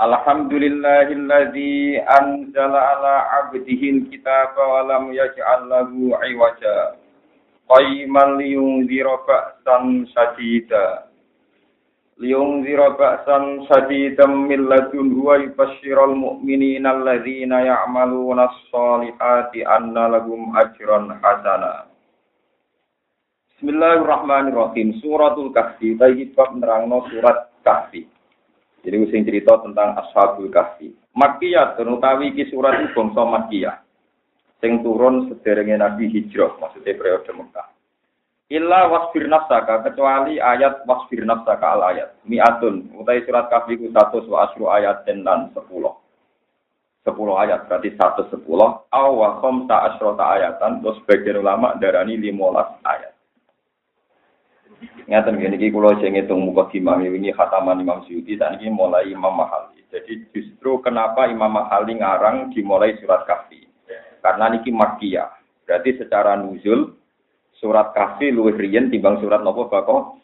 Alhamdulillahilladzi anzala ala abdihi alkitaba wa lam yaj'al lahu 'iwaja. Qayyiman liyunzira ba'san shadida. Liyunzira ba'san shadidan min ladunhu wa yubashshiral mu'minina alladzina ya'maluna as-solihati anna lahum ajran hasana. Bismillahirrahmanirrahim. Suratul Kahfi. Baik bab nerangno surat Kahfi. Jadi sing cerita tentang Ashabul Kahfi. Makkiyah utawi iki surat bangsa Makkiyah. Sing turun sederenge Nabi Hijrah, maksudnya periode Mekah. Illa wasfir nafsaka kecuali ayat wasfir nafsaka al ayat. Mi'atun utai surat Kahfi ku 100 wa asru ayat dan 10. 10 ayat berarti 110 aw wa khamsa asrota ayatan terus sebagian ulama darani 15 ayat. Ngeten gini iki kula sing ngitung muka imam ini khataman Imam Syuuti dan ini mulai Imam Mahali. Jadi justru kenapa Imam Mahali ngarang dimulai surat Kahfi? Karena niki Makkiyah. Berarti secara nuzul surat Kahfi luwih riyen timbang surat nopo Baqarah.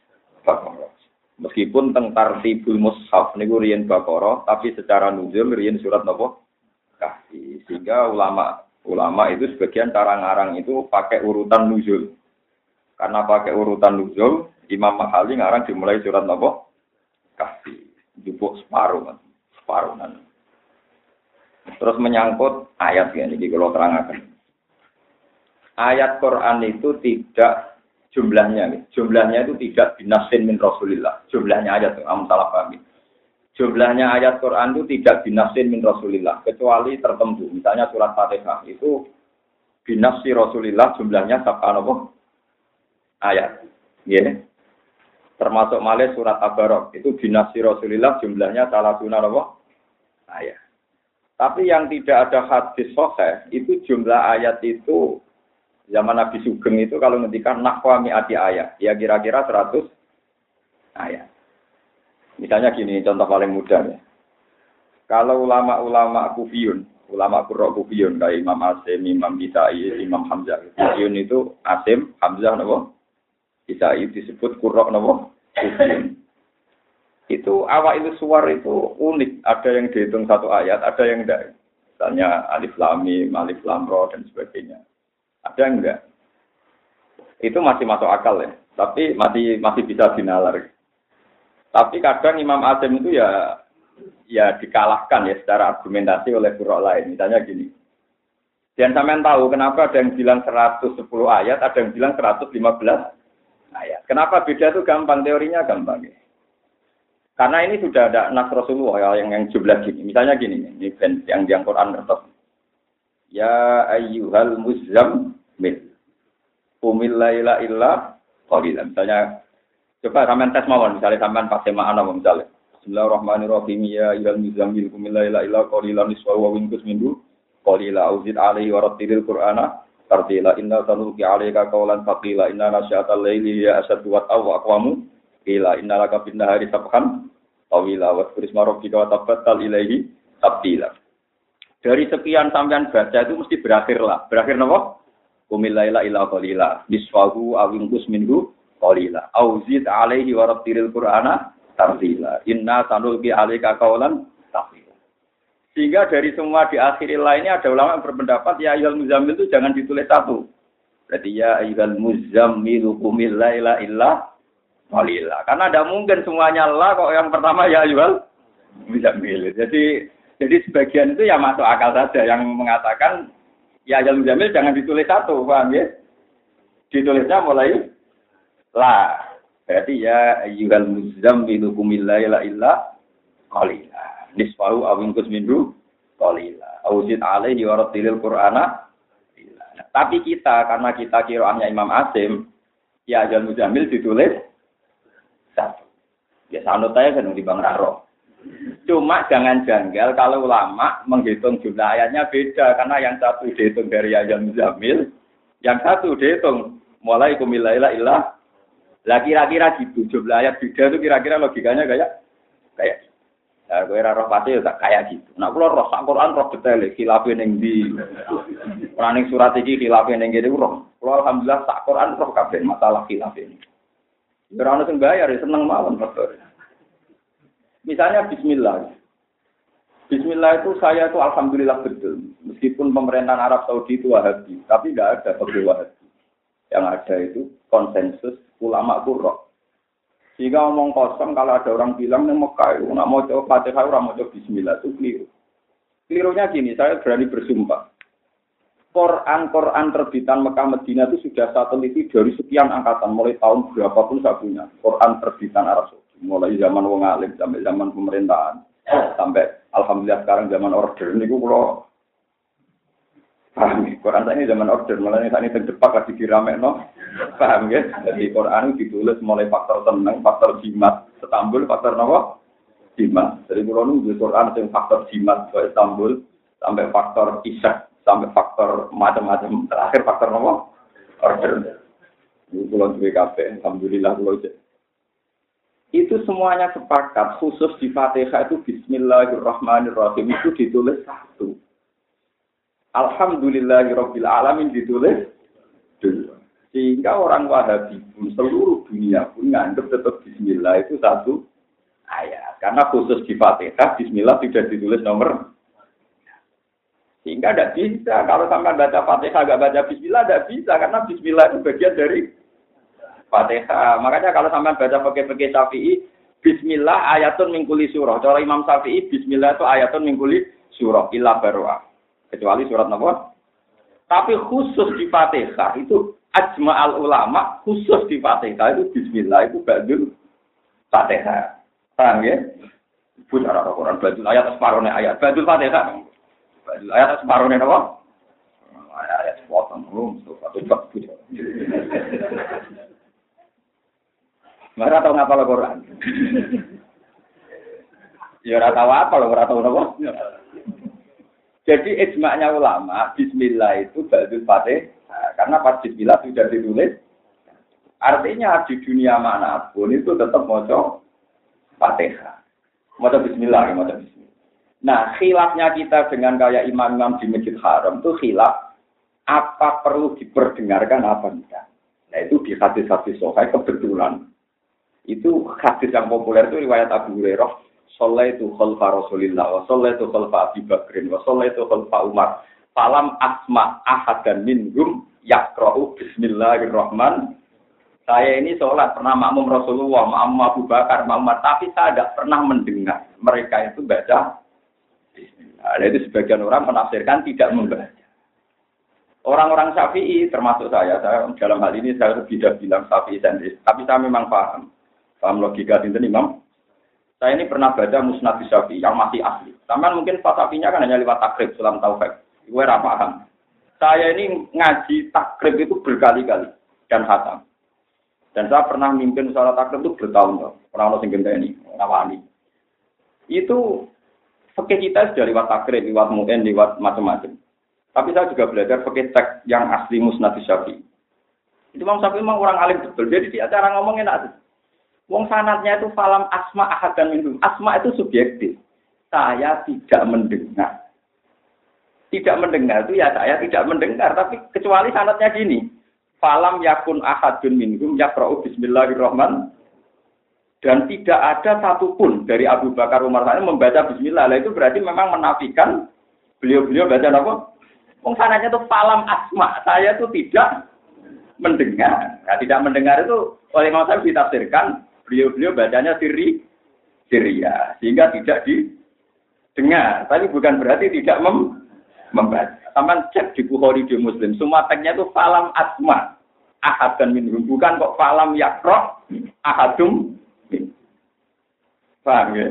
Baqarah. Meskipun teng tartibul mushaf niku riyen Baqarah, tapi secara nuzul riyen surat nopo Kahfi. Sehingga ulama ulama itu sebagian cara ngarang itu pakai urutan nuzul. Karena pakai urutan nuzul, Imam Mahali ngarang dimulai surat nopo Kahfi. Jupuk separuh kan. Separuh kan. Terus menyangkut ayat ya, ini kalau terangkan. Ayat Quran itu tidak jumlahnya, jumlahnya itu tidak binasin min Rasulillah. Jumlahnya ayat, am salah paham. Jumlahnya ayat Quran itu tidak binasin min Rasulillah, kecuali tertentu. Misalnya surat Fatihah itu binasi Rasulillah jumlahnya sabka nopo ayat. Ya. Termasuk malih surat Tabarok itu binasi Rasulillah jumlahnya salah sunnah apa? Ayat. Tapi yang tidak ada hadis soheh itu jumlah ayat itu zaman Nabi Sugeng itu kalau ngendikan nakwa mi'ati ayat ya kira-kira 100 ayat. Misalnya gini contoh paling mudah ya. Kalau ulama-ulama kufiyun, ulama kurok kufiyun kayak Imam Asim, Imam Bisai, Imam Hamzah. Kufiyun itu Asim, Hamzah, nabo bisa disebut kurok nopo? Itu awal itu suar itu unik. Ada yang dihitung satu ayat ada yang enggak. Misalnya alif lamim alif lamro dan sebagainya. Ada yang enggak? Itu masih masuk akal ya. Tapi masih masih bisa dinalar. Tapi kadang Imam Azim itu ya ya dikalahkan ya secara argumentasi oleh kurok lain. Misalnya gini. Dan sampean tahu kenapa ada yang bilang 110 ayat ada yang bilang 115 ayat. Kenapa beda itu gampang, teorinya gampang. Ya. Karena ini sudah ada nas Rasulullah yang yang jumlah gini. Misalnya gini, ini yang di Quran ngertos. Ya ayyuhal muzammil. Umil laila illa qalila. Misalnya coba sampean tes mawon, misalnya sampean pas semaan apa misalnya. Bismillahirrahmanirrahim. Ya ayyuhal muzammil umil laila illa qalila niswa wa winkus mindu qalila auzid alaihi wa rattilil qur'ana tartila inna sanuki alaika qawlan faqila inna nasyatal laili ya asadu wa aw aqwamu qila inna laka bin nahari sabhan tawila wa turisma rabbika wa tabattal ilaihi tabtila dari sekian sampean baca itu mesti berakhir lah. Berakhir napa? Kumil laila ila qalila nisfahu awingkus minhu qalila. Auzid alaihi wa rattilil qur'ana tartila inna sanuki alaika qawlan sehingga dari semua di akhir lainnya ada ulama yang berpendapat ya ayat muzammil itu jangan ditulis satu. Berarti ya ayat muzammil kumil la illa qalila. Karena tidak mungkin semuanya lah kok yang pertama ya ayat muzammil. Jadi jadi sebagian itu ya masuk akal saja yang mengatakan ya ayat muzammil jangan ditulis satu, paham ya? Ditulisnya mulai la. Berarti ya ayat muzammil kumil la illa qalila nisfahu awingkus mindu kolila. Auzid alaihi wa tilil qur'ana. Tapi kita, karena kita kiroannya Imam Asim, ya Ajal Muzamil ditulis satu. Ya sanut aja kan di Bang Raro. Cuma jangan janggal kalau ulama menghitung jumlah ayatnya beda karena yang satu dihitung dari ayat muzamil, yang satu dihitung mulai kumilaila ilah. Lah kira-kira gitu jumlah ayat beda itu kira-kira logikanya kayak kayak Ya, kowe ora roh pasti ya kayak gitu. Nah, kula roh sak Quran roh detail khilafe ning ndi. Ora surat iki khilafe ning kene roh. Kula alhamdulillah sak Quran roh kabeh masalah khilafe ini. Ora ono sing bayar ya seneng mawon betul. Misalnya bismillah. Bismillah itu saya itu alhamdulillah betul. Meskipun pemerintahan Arab Saudi itu Wahabi, tapi nggak ada pegawai Wahabi. Yang ada itu konsensus ulama kurok. Jika ngomong kosong, kalau ada orang bilang nih Mekah itu nggak mau coba Fatihah, orang mau coba Bismillah itu keliru. Kelirunya gini, saya berani bersumpah. Quran-Quran terbitan Mekah Medina itu sudah saya teliti dari sekian angkatan, mulai tahun berapapun saya punya. Quran terbitan Arab Saudi, mulai zaman wong alim sampai zaman pemerintahan, sampai alhamdulillah sekarang zaman order ini kalau paham ya? Quran ini zaman order, malah ini saat ini terdepak lagi dirame no. Paham ya? Jadi Quran ditulis mulai faktor tenang, faktor jimat, Istanbul, faktor apa? Jimat. Jadi kalau nunggu Quran yang faktor jimat ke Istanbul, sampai faktor isak, sampai faktor macam-macam. Terakhir faktor apa? Order. Ini pulau BKP, Alhamdulillah pulau itu semuanya sepakat khusus di Fatihah itu Bismillahirrahmanirrahim itu ditulis satu Alhamdulillahirabbil alamin ditulis dua. Sehingga orang Wahabi pun seluruh dunia pun nganggap tetap Bismillah itu satu ayat. Karena khusus di Fatihah Bismillah tidak ditulis nomor. Sehingga tidak bisa kalau sampai baca Fatihah agak baca Bismillah tidak bisa karena Bismillah itu bagian dari Fatihah. Makanya kalau sampai baca pakai-pakai Syafi'i Bismillah ayatun mingkuli surah. Cara Imam Syafi'i Bismillah itu ayatun mingkuli surah. Illa barwa kecuali surat nomor. Tapi khusus di Fatihah itu ajma al ulama khusus di Fatihah itu Bismillah itu badul Fatihah. Paham ya? Ibu cara Quran badul ayat separuhnya ayat badul Fatihah. Badul ayat separuhnya apa? Ayat sepotong belum satu bab Mereka tahu ngapa Quran. Ya ora tahu apa lo, ora tahu apa. Jadi ijma'nya ulama, bismillah itu ba'dul fatih, nah, karena pas bismillah sudah ditulis, artinya di dunia mana pun itu tetap mau fatihah. Mau bismillah, mau bismillah. Nah, khilafnya kita dengan kayak imam-imam di Masjid Haram itu khilaf apa perlu diperdengarkan apa enggak. Nah, itu di hadis-hadis sohai kebetulan. Itu hadis yang populer itu riwayat Abu Hurairah Sallaitu khalfa Rasulillah wa sallaitu khalfa Abi Bakrin wa sallaitu khalfa Umar. Falam asma ahadan minhum yakra'u bismillahirrahman. Saya ini sholat pernah makmum Rasulullah, makmum Abu Bakar, makmum tapi saya tidak pernah mendengar mereka itu baca Bismillah. Nah, itu sebagian orang menafsirkan tidak membaca. Orang-orang Syafi'i termasuk saya, saya dalam hal ini saya tidak bilang Syafi'i sendiri, tapi saya memang paham, paham logika itu Imam saya ini pernah baca Musnad Syafi'i yang masih asli. Taman mungkin Syafi'inya kan hanya lewat takrib sulam taufik. Gue paham. Saya ini ngaji takrib itu berkali-kali dan hatam. Dan saya pernah mimpin sholat takrib itu bertahun-tahun. Pernah lo singgah ini, nawani. Itu fakih kita sudah lewat takrib, lewat mungkin, lewat macam-macam. Tapi saya juga belajar fakih teks yang asli Musnad Syafi'i. Itu Imam Syafi'i memang orang alim betul. Jadi di acara ngomongin enak. Wong sanatnya itu falam asma ahad dan minum. Asma itu subjektif. Saya tidak mendengar. Tidak mendengar itu ya saya tidak mendengar. Tapi kecuali sanatnya gini. Falam yakun ahadun minhum yakra'u bismillahirrahman. Dan tidak ada satupun dari Abu Bakar Umar saya membaca bismillah. Nah, itu berarti memang menafikan beliau-beliau baca apa? Wong sanatnya itu falam asma. Saya itu tidak mendengar. Nah, tidak mendengar itu oleh Imam saya ditafsirkan beliau-beliau bacanya siri Syria sehingga tidak didengar tapi bukan berarti tidak mem membaca. Taman cek di Bukhari di Muslim semua teksnya itu falam asma. Ahad dan minhum. Bukan kok falam yakro ahadum paham ya?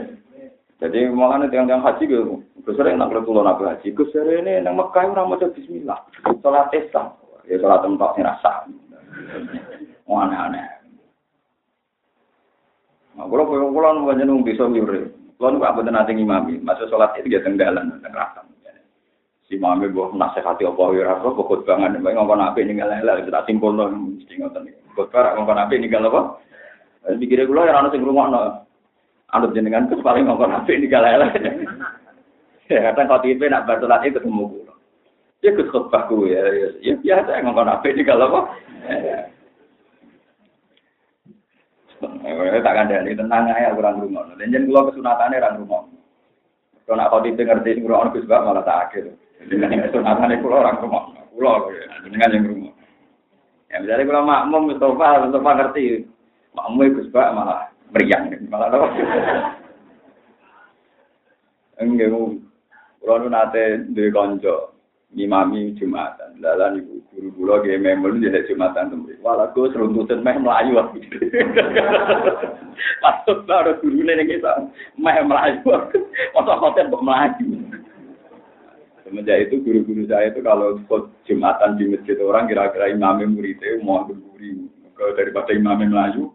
Jadi makanya yang yang haji gitu gue sering nak tuh nak haji. Sering ini nang Mekah orang mau Bismillah. Sholat Islam. Ya sholat tempat rasa. Aneh-aneh Nah, kalau kalau kalau nunggu aja nunggu bisa nyuri. Kalau nggak betul nanti ngimami, masuk sholat itu dia tenggalan, tenggelam. Si mami buah nasihati apa ya apa pokok banget, baik ngomong apa ini nggak lele, kita simpul loh, mesti ngotot nih. Khotbah ngomong apa ini nggak apa? Pikirnya gue ya orang sing rumah no, anut jenengan terus paling ngomong apa ini nggak lele. Ya kadang kau tipe nak bertolat itu ketemu gue. Ya ikut khotbah gue ya, ya biasa ngomong apa ini nggak apa? Eh, tak kandani tenang aja kurang rumah. Dan jangan keluar kesunatannya orang rumah. Kalau nak kau ngerti kurang Gus malah tak akhir. Dengan kesunatannya kulo orang rumah. Kulo dengan yang rumah. Ya misalnya kalau makmum Mustafa, Mustafa ngerti. Makmum Gus Bak malah meriang, malah apa? Enggak, kalau nate duwe konco, ngimami Jumatan. Lalan ibu guru kula ge memel jadi Jumatan tembe. Walah go seruntutan meh melayu aku. Ada guru ning kita meh melayu. Masa hotel kok melayu. Semenjak itu guru-guru saya itu kalau Jumatan di masjid orang kira-kira imamnya muridnya mau berburi. Kalau daripada imamnya melayu.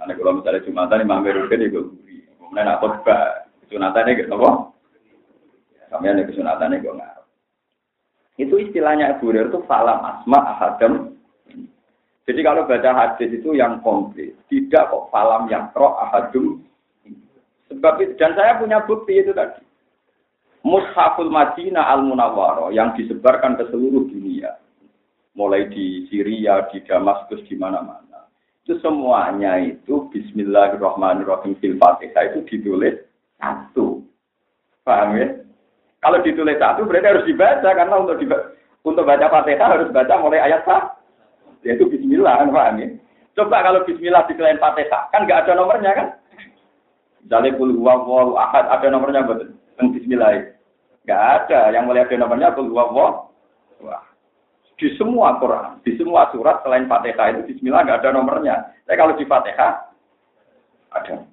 Karena kalau misalnya Jumatan imamnya rutin ya berburi. Kemudian nak khutbah. Sunatannya gitu apa? Kami ada kesunatannya gue ngarep. Itu istilahnya Abu Hurairah itu falam asma ahadam. Jadi kalau baca hadis itu yang komplit, tidak kok falam yang pro ahadum. Sebab itu, dan saya punya bukti itu tadi. Mushaful Madinah al Munawwaro yang disebarkan ke seluruh dunia, mulai di Syria, di Damaskus, di mana-mana. Itu semuanya itu Bismillahirrahmanirrahim fil Fatihah itu ditulis satu. Paham ya? Kalau ditulis satu berarti harus dibaca karena untuk dibaca, untuk baca Fatihah harus baca mulai ayat sah, yaitu Bismillah kan paham ya? Coba kalau Bismillah di selain Fatihah kan nggak ada nomornya kan? Misalnya kul huwallahu ahad ada nomornya betul. Yang Bismillah nggak ada. Yang mulai ada nomornya kul huwallahu wah. Di semua Quran, di semua surat selain Fatihah itu Bismillah nggak ada nomornya. Tapi kalau di Fatihah ada.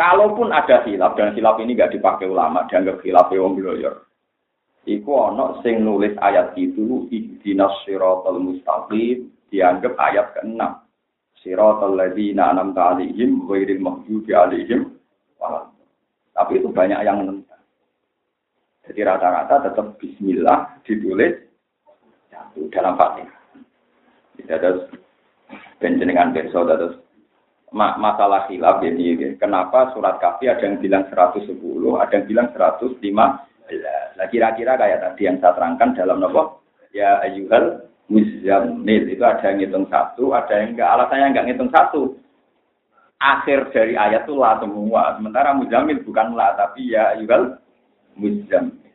Kalaupun ada hilaf dan hilaf ini nggak dipakai ulama, dianggap hilaf wong bloyor. Iku ono sing nulis ayat itu ihdinas siratal mustaqim dianggap ayat ke-6. Siratal ladzina an'amta 'alaihim ghairil maghdubi 'alaihim Tapi itu banyak yang menentang. Jadi rata-rata tetap bismillah ditulis dalam Fatihah. Tidak ada penjenengan besok terus masalah khilaf ini ya. kenapa surat kafi ada yang bilang 110 ada yang bilang 105 nah kira-kira kayak tadi yang saya terangkan dalam nopo ya ayuhal muzammil itu ada yang ngitung satu ada yang enggak. Alasannya enggak ngitung satu. Akhir dari ayat itu lah semua. Sementara muzammil bukan lah tapi ya ayuhal muzammil.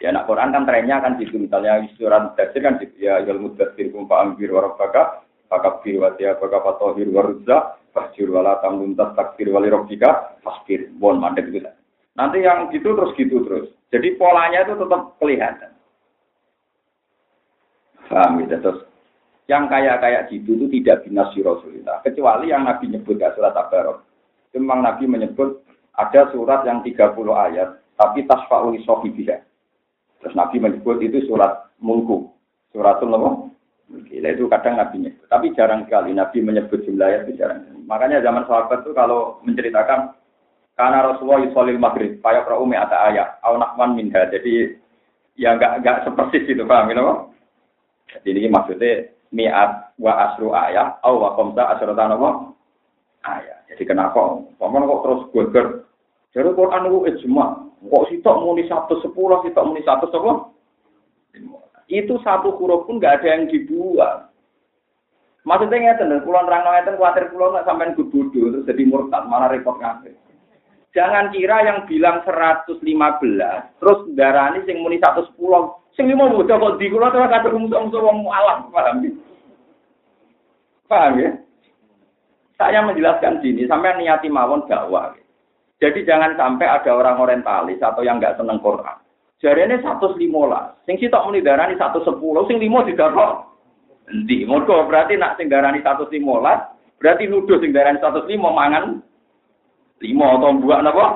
Ya nak Quran kan trennya kan gitu. Misalnya surat tafsir kan gitu. Ya ayuhal mudathir kumpa ambir warabaka fakabir wa tiya fakab tohir wa ruzza fasjur wala takbir wali robbika fasbir. Bon mandek itu nanti yang gitu terus gitu terus. Jadi polanya itu tetap kelihatan. Paham gitu terus yang kayak-kayak gitu itu tidak binasi Rasulullah. Kecuali yang Nabi nyebut ya surat Tabarok. Memang Nabi menyebut ada surat yang 30 ayat tapi tasfa'ul sohibiyah terus Nabi menyebut itu surat mulku. Suratul apa? Gila itu kadang Nabi nyebut. Tapi jarang sekali Nabi menyebut jumlah itu jarang. Makanya zaman sahabat itu kalau menceritakan karena Rasulullah yusolil maghrib, payah umi ada ayat, au nakman minha. Jadi ya enggak enggak sepersis itu paham gitu Jadi ini maksudnya mi'at wa asru ayat, au wa komsa asratan apa? Ayat. Jadi kenapa? Paman kok terus gue Jadi Quran itu ijma. Kok sitok muni satu sepuluh, sitok muni satu sepuluh? Itu satu huruf pun nggak ada yang dibuang. Maksudnya ngeten, pulau nerang ngeten, khawatir pulau nggak sampai bodoh terus jadi murtad, malah repot ngapain. Jangan kira yang bilang 115, terus darani sing muni 110, sing lima muda kok di kulo terus kata musuh-musuh wong alam, paham ya? Paham ya? Saya menjelaskan sini, sampai niati mawon dakwah. Jadi jangan sampai ada orang orientalis atau yang nggak seneng Quran Jarene 115. Sing sitok muni darani 110, sing limo didarok. Endi? Mergo berarti nak sing darani 115, berarti nuduh sing darani 105 mangan 5 atau buak napa?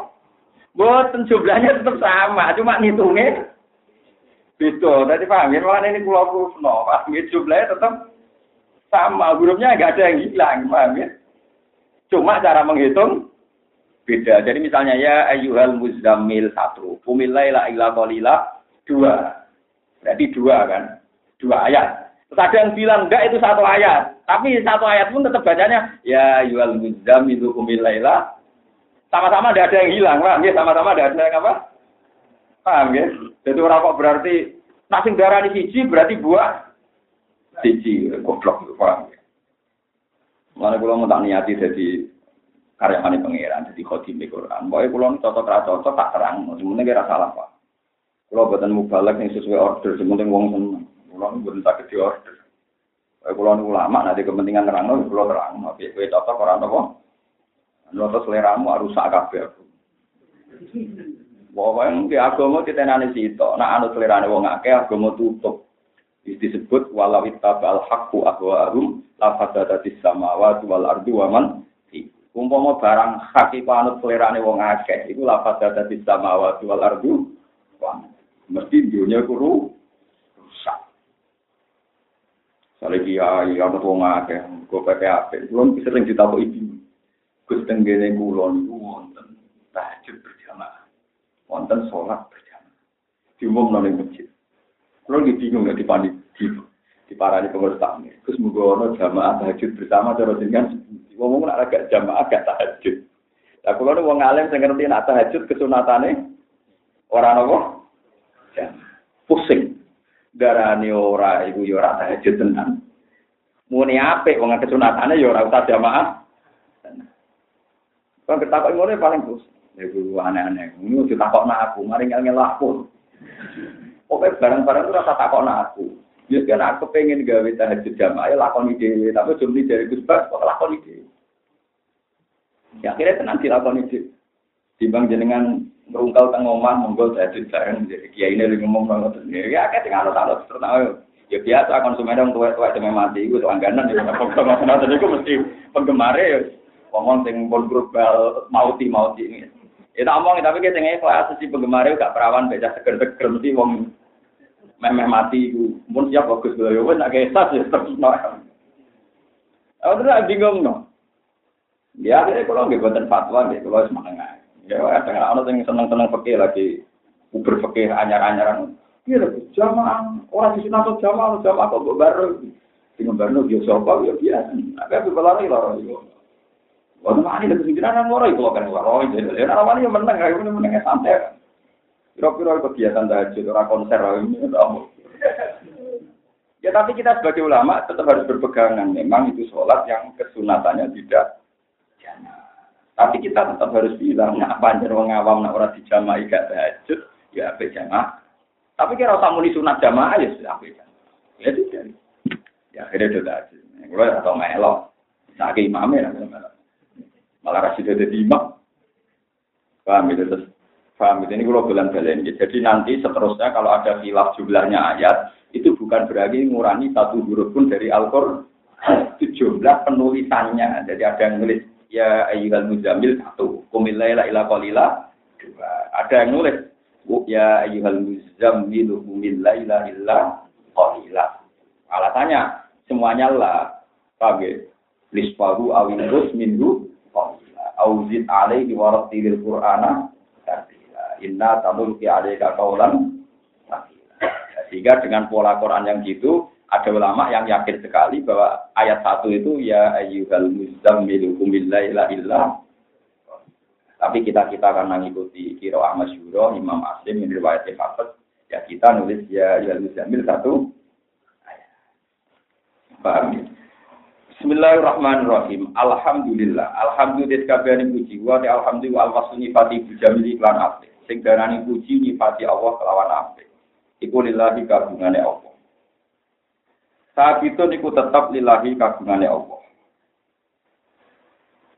Boten jumlahnya tetap sama, cuma ngitungnya beda. Tadi paham ya, malah ini pulau Kusno, paham ya, jumlahnya tetap sama, hurufnya nggak ada yang hilang, paham ya? Cuma cara menghitung beda. Jadi misalnya ya ayyuhal muzammil satu, kumilaila illa qalila dua. Berarti dua kan? Dua ayat. Terus ada yang bilang enggak itu satu ayat. Tapi satu ayat pun tetap bacanya ya ayyuhal muzammil kumilaila. Sama-sama tidak ada yang hilang, paham ya? Sama-sama tidak ada yang apa? Paham ya? Jadi orang kok berarti nasi darah di siji berarti buah siji goblok paham ya? Mana kalau mau tak niati jadi karyawan pangeran, jadi khotim di Quran. Pokoknya kalau cocok ra cocok tak terang, semuanya kira salah pak. Kalau buatan mubalak yang sesuai order, semuanya wong seneng. Kalau buatan sakit di order. Pokoknya kalau ulama nanti kepentingan terang, kalau terang, tapi kue cocok orang apa? Noto seleramu harus sak kabeh. Pokoknya ke agama kita nani situ, nah anu selerane wong akeh agama tutup. disebut walau ittabal haqqu ahwa'ahum la fasadatis samawati wal ardi wa man umpama barang hak iku anut selerane wong akeh iku la fasadatis samawati wal ardi. Mesti dunia kuru rusak. Sale kiai ya wong akeh kok PPAP belum sering ditabok ibu Gus tenggene kulon wonten tahajud berjamaah wonten sholat berjamaah. Diumum nang masjid. Kalau lagi bingung nggak dipani di di parani pengurus tamu. Terus menggono jamaah tahajud bersama cara dengan ngomong nak agak jamaah agak tahajud. Lah nih wong alim saya ngerti nak tahajud kesunatane orang apa? Jamaah. Pusing. Darani ora yo ya ora tahajud tenan. Muni apik wong kesunatane ya ora usah jamaah. Kalau ketakok ngono paling pusing. Ya guru aneh-aneh. Ini ditakokno aku, mari ngel-ngel aku. Barang-barang itu rasa takok aku. Ya kan aku pengen gawe tahajud jamaah ya lakoni dhewe, tapi jumlah dari Gus Bas kok lakoni dhewe. Ya akhirnya tenang dilakoni dhewe. Timbang jenengan merungkal teng omah monggo tahajud bareng jadi kiai ini ngomong banget. Ya akeh sing anut-anut terus ya biasa konsumen yang tua-tua cuma mati itu langganan ya penggemar itu mesti penggemar ya ngomong sing pun global mauti mauti ini Ya tak omong tapi kita nggak kelas si penggemar gak perawan baca seger-seger mesti wong memeh mati ku. Mun siap bagus lho wis nak ya terus no. Aku terus bingung no. Ya akhirnya kalau nggak buatan fatwa nggak kalau semangat. Ya ada orang yang seneng-seneng fakir lagi uber fakir anyar-anyaran. Iya jamaah orang di sini atau jamaah jamaah kok baru. Tinggal baru dia siapa ya biasa. Tapi aku lari lari. Wah, mana ada kesimpulan orang itu kan orang itu. Ya, orang yang menang, ini menangnya santai. Kira-kira kegiatan tahajud, orang konser, ini Ya tapi kita sebagai ulama tetap harus berpegangan. Memang itu sholat yang kesunatannya tidak. Tapi kita tetap harus bilang, nah panjang orang awam, nah orang dijamai gak tahajud, ya apa jamaah. Tapi kira usah muni sunat jamaah ya sudah apa jamaah. Ya. Ya akhirnya sudah tahajud. Kalau atau melok, sakit imamnya, malah kasih jadi imam. Paham itu terus. Paham ini kalau bulan balen. Jadi nanti seterusnya kalau ada khilaf jumlahnya ayat itu bukan berarti ngurangi satu huruf pun dari Al-Qur'an. Itu jumlah penulisannya. Jadi ada yang nulis ya ayyuhal muzamil satu, kumilaila ila qalila dua. Ada yang nulis ya ayyuhal muzamil kumilaila illa qalila. Alasannya semuanya lah. Paham ya? Lispahu awinus minggu auzid alaihi wa rattilil qur'ana inna tamulki alaika qaulan sehingga dengan pola Quran yang gitu ada ulama yang yakin sekali bahwa ayat satu itu ya ayyuhal muzammilu kumillaila illa tapi kita kita akan mengikuti kiro Ahmad Syuro, Imam Asim, ini riwayat Hafiz ya kita nulis ya ayyuhal muzammil satu paham ya? Bismillahirrahmanirrahim. Alhamdulillah. Alhamdulillah kabehane puji wa alhamdulillah al-wasl nifati bijamili iklan. Sing darani puji nifati Allah kelawan apik. Iku lillahi kagungane Allah. Saat itu niku tetap lillahi kagungane Allah.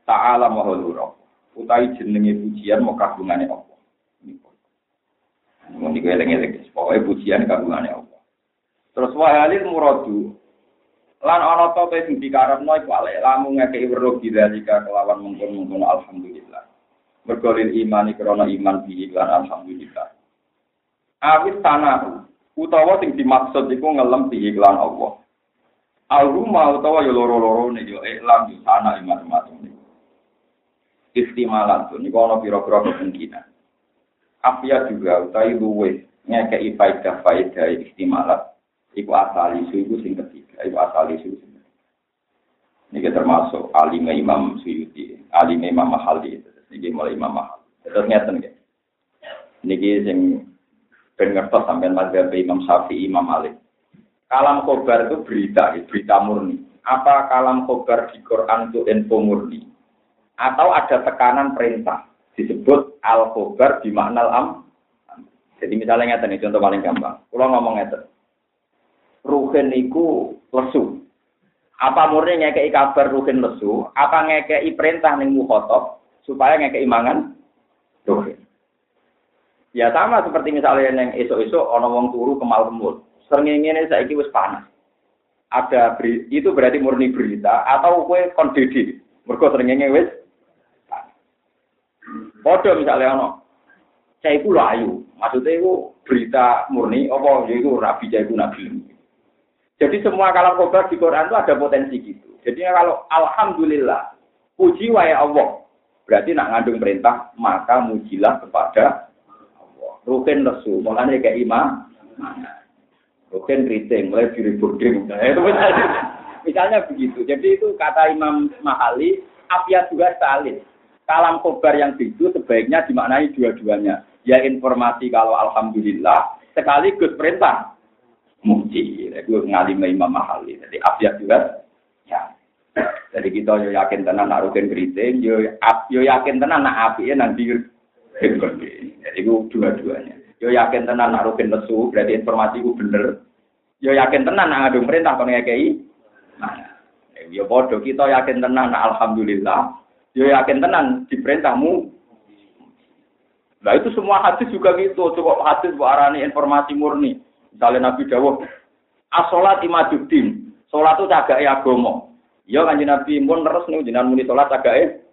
Ta'ala mahalura. Utai jenenge pujian mau kagungane Allah. Mau niku eling-eling. Pokoknya pujian kagungane Allah. Terus wahalil muradu Lan ana te sing dikarepno iku ale lamun ngekeki weruh bidzalika kelawan mungkon-mungkon alhamdulillah. Mergo lil imani krana iman bi lan alhamdulillah. Awis tanah utawa sing dimaksud iku ngelem bi iklan Allah. Al-rumah utawa ya loro-loro ne yo iklan yo tanah iman macam niku. istimalatun niku ana pira-pira kemungkinan. Afia juga utawi luwe ngekei faidah istimalat iku asal isu iku sing ketiga iku asal isu sing Ini termasuk alim Imam Suyuti, alim Imam Mahali, ini mulai Imam. Terus ngeten nggih. Niki sing ben ngertos sampean mazhab Imam Syafi'i, Imam Malik. Kalam khobar itu berita, berita murni. Apa kalam khobar di Quran itu info murni? Atau ada tekanan perintah? Disebut al khobar di makna am. Jadi misalnya ngeten contoh paling gampang. Kalau ngomong ngeten. Ruhin iku lesu. Apa murni ngekei kabar ruhin lesu? Apa ngekei perintah ning mukhotob supaya ngekei mangan ruhin? Ya sama seperti misalnya yang esok-esok ono wong turu kemal kemul. Sering ini saya wis panas. Ada beri, itu berarti murni berita atau kue kondisi. Mereka sering wis Podo misalnya ono. Saya itu layu. Maksudnya itu berita murni apa ya itu nabi saya itu nabi. Jadi semua kalam kobar di Quran itu ada potensi gitu. Jadi kalau alhamdulillah puji wa Allah berarti nak ngandung perintah maka mujilah kepada. Rukin lesu, mulanya kayak imam. Rukin keriting, mulai diri burding. Misalnya, begitu. Jadi itu kata Imam Mahali, afiat juga salin kalam kobar yang itu sebaiknya dimaknai dua-duanya. Ya informasi kalau alhamdulillah sekaligus perintah muji. Itu ngalim Imam Mahali. Jadi afiat juga ya. Jadi kita yo yakin tenan nak rugen keriting, yo yo yakin tenan nak api nanti Jadi itu dua-duanya. Yo yakin tenan nak rugen lesu, berarti informasi itu bener. Yo yakin tenan nak ngadung perintah kon ngekei. Nah, yo bodoh kita yakin tenan nak alhamdulillah Yo yakin tenan diperintahmu. Nah itu semua hadis juga gitu. Coba hadis buat arani informasi murni. Misalnya Nabi Dawud, asolat imaduddin. Solat itu cagai agama. Ya kan Nabi pun terus nih jinan muni solat cagai.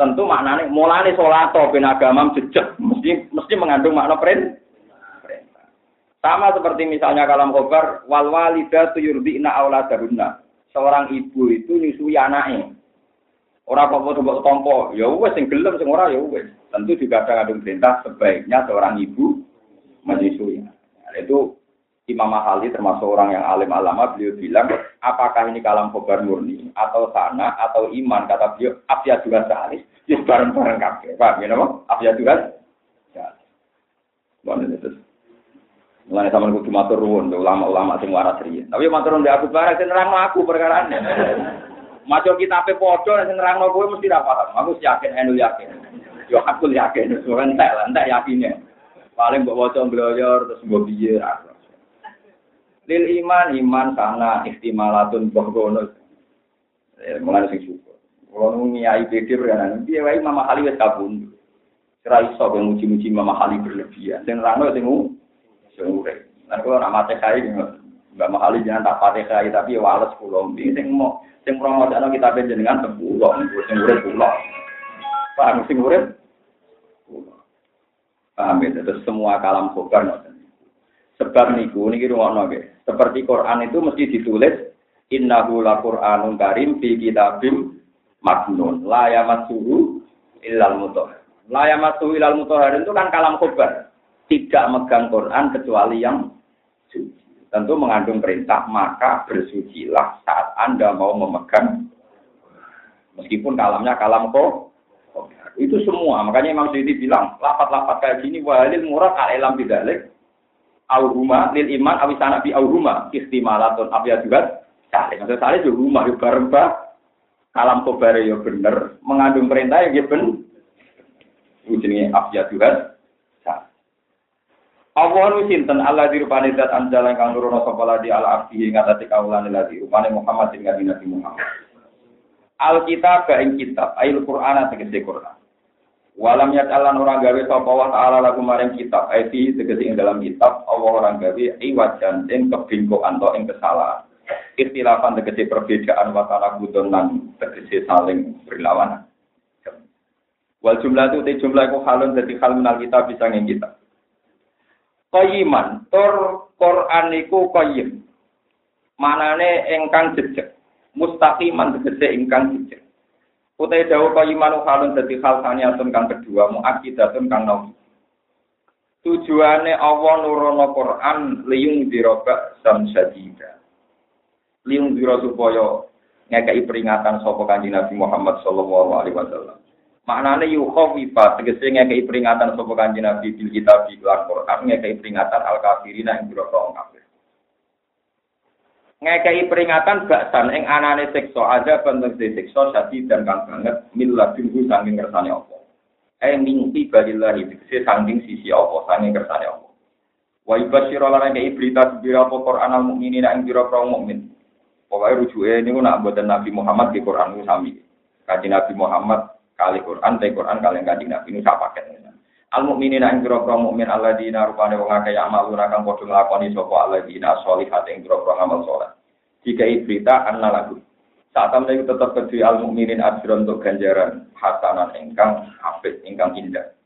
Tentu maknanya mulane solat ben agama jejak mesti mesti mengandung makna perintah. Sama seperti misalnya kalam khobar wal walidatu yurdina auladahunna. Seorang ibu itu nyusui anaknya. Orang apa coba tompo, ya wes sing gelem sing ora ya wes. Tentu juga ada kandung perintah sebaiknya seorang ibu menyusui. Nah, itu Imam Mahali termasuk orang yang alim alama beliau bilang apakah ini kalam khobar murni atau sana atau iman kata beliau afya juga sehari ya bareng bareng kafe paham ya nama afya juga Mana itu Mulai sama kudu matur nuwun ulama-ulama sing waras. Tapi matur nuwun aku bareng sing nerangno aku perkara Maca kitabe padha sing nerangno kowe mesti ra paham. Aku yakin enu yakin. Yo aku yakin, wis entek lah, yakine. Paling mbok waca mbloyor terus mbok piye Lil iman iman sana istimalatun bohgono. Eh mulai sing syukur. Kalau ngiyai pikir kan, dia wae mama kali wis kabun. Kira iso ben muji-muji mama kali berlebihan. Sing nerangno sing sing urip. Nah kalau nama teh Mbak Mahali jangan tak patih kai tapi wales pulau. Ini sing mau sing promosane kita jenengan sepuluh, sing urip pulau. Paham sing urip? Paham ya? Terus semua kalam khobar Sebab niku niki rumono nggih. Seperti Quran itu mesti ditulis innahu la Qur'anun karim fi kitabim maknun la yamassuhu illal mutahhar. La yamassuhu illal mutahhar itu kan kalam khobar. Tidak megang Quran kecuali yang suci tentu mengandung perintah, maka bersucilah saat Anda mau memegang, meskipun kalamnya kalam kok, itu semua. Makanya Imam Syuuti bilang, lapat-lapat kayak gini, walil murad al-ilam bidalik, auhuma lil iman awisana bi auhuma istimalatun abya juga salih. Maksudnya salih juga rumah, juga bareng kalam kobare ya bener, mengandung perintah ya bener. Ujungnya abya juga Allah nu sinten Allah di rupane zat anjala kang nurono sapa di ala abdi ing atase kaulane ladi rupane Muhammad ing Nabi Muhammad. Alkitab ing kitab, ayil Qur'an tegese Qur'an. Walam yatalan orang gawe sapa wa ta'ala lagu maring kitab, ayati tegese ing dalam kitab Allah orang gawe iwajan ing kebingkokan atau ing kesalahan. Ikhtilafan tegese perbedaan wa ta'ala tegese saling berlawanan. Wal jumlah itu jumlah iku halun dadi hal minal kitab bisa ing kitab. Qayiman, tur Quran iku qayyim. Manane ingkang jejeg. Mustaqiman tegese ingkang jejeg. Utai dawu kalimanu halun dadi hal saniyatun kang kedua muakidatun kang nawi. Tujuane Allah nurono Quran liyung diroba sam sadida. Liyung diro supaya ngekei peringatan sapa kanjeng Nabi Muhammad sallallahu alaihi wasallam. Maknane yukhawifa tegese ngekei peringatan sapa kanjeng Nabi bil kitab di Quran ngekei peringatan al kafirin yang biro. Ngekei peringatan baksan ing anane siksa ada bentuk siksa sadi dan kang banget milladunhu saking kersane Allah. Eh mingti balillahi tegese saking sisi Allah saking kersane Allah. Wa ibasyiru lan ngekei berita biro Quran al mukminina ing biro mukmin. Pokoknya rujuknya ini nak buatan Nabi Muhammad di Quran itu sami. Kaji Nabi Muhammad kali Quran, tapi Quran kali kaji Nabi saya pakai. Al mukminin yang kira-kira mukmin Allah di narupane wong akeh yang malu nakang padha nglakoni sapa Allah di nasolihat yang kira-kira ngamal sholat. Jika berita anna lagu. Saat itu tetap kedui al mukminin ajron untuk ganjaran hasanan ingkang apik ingkang indah.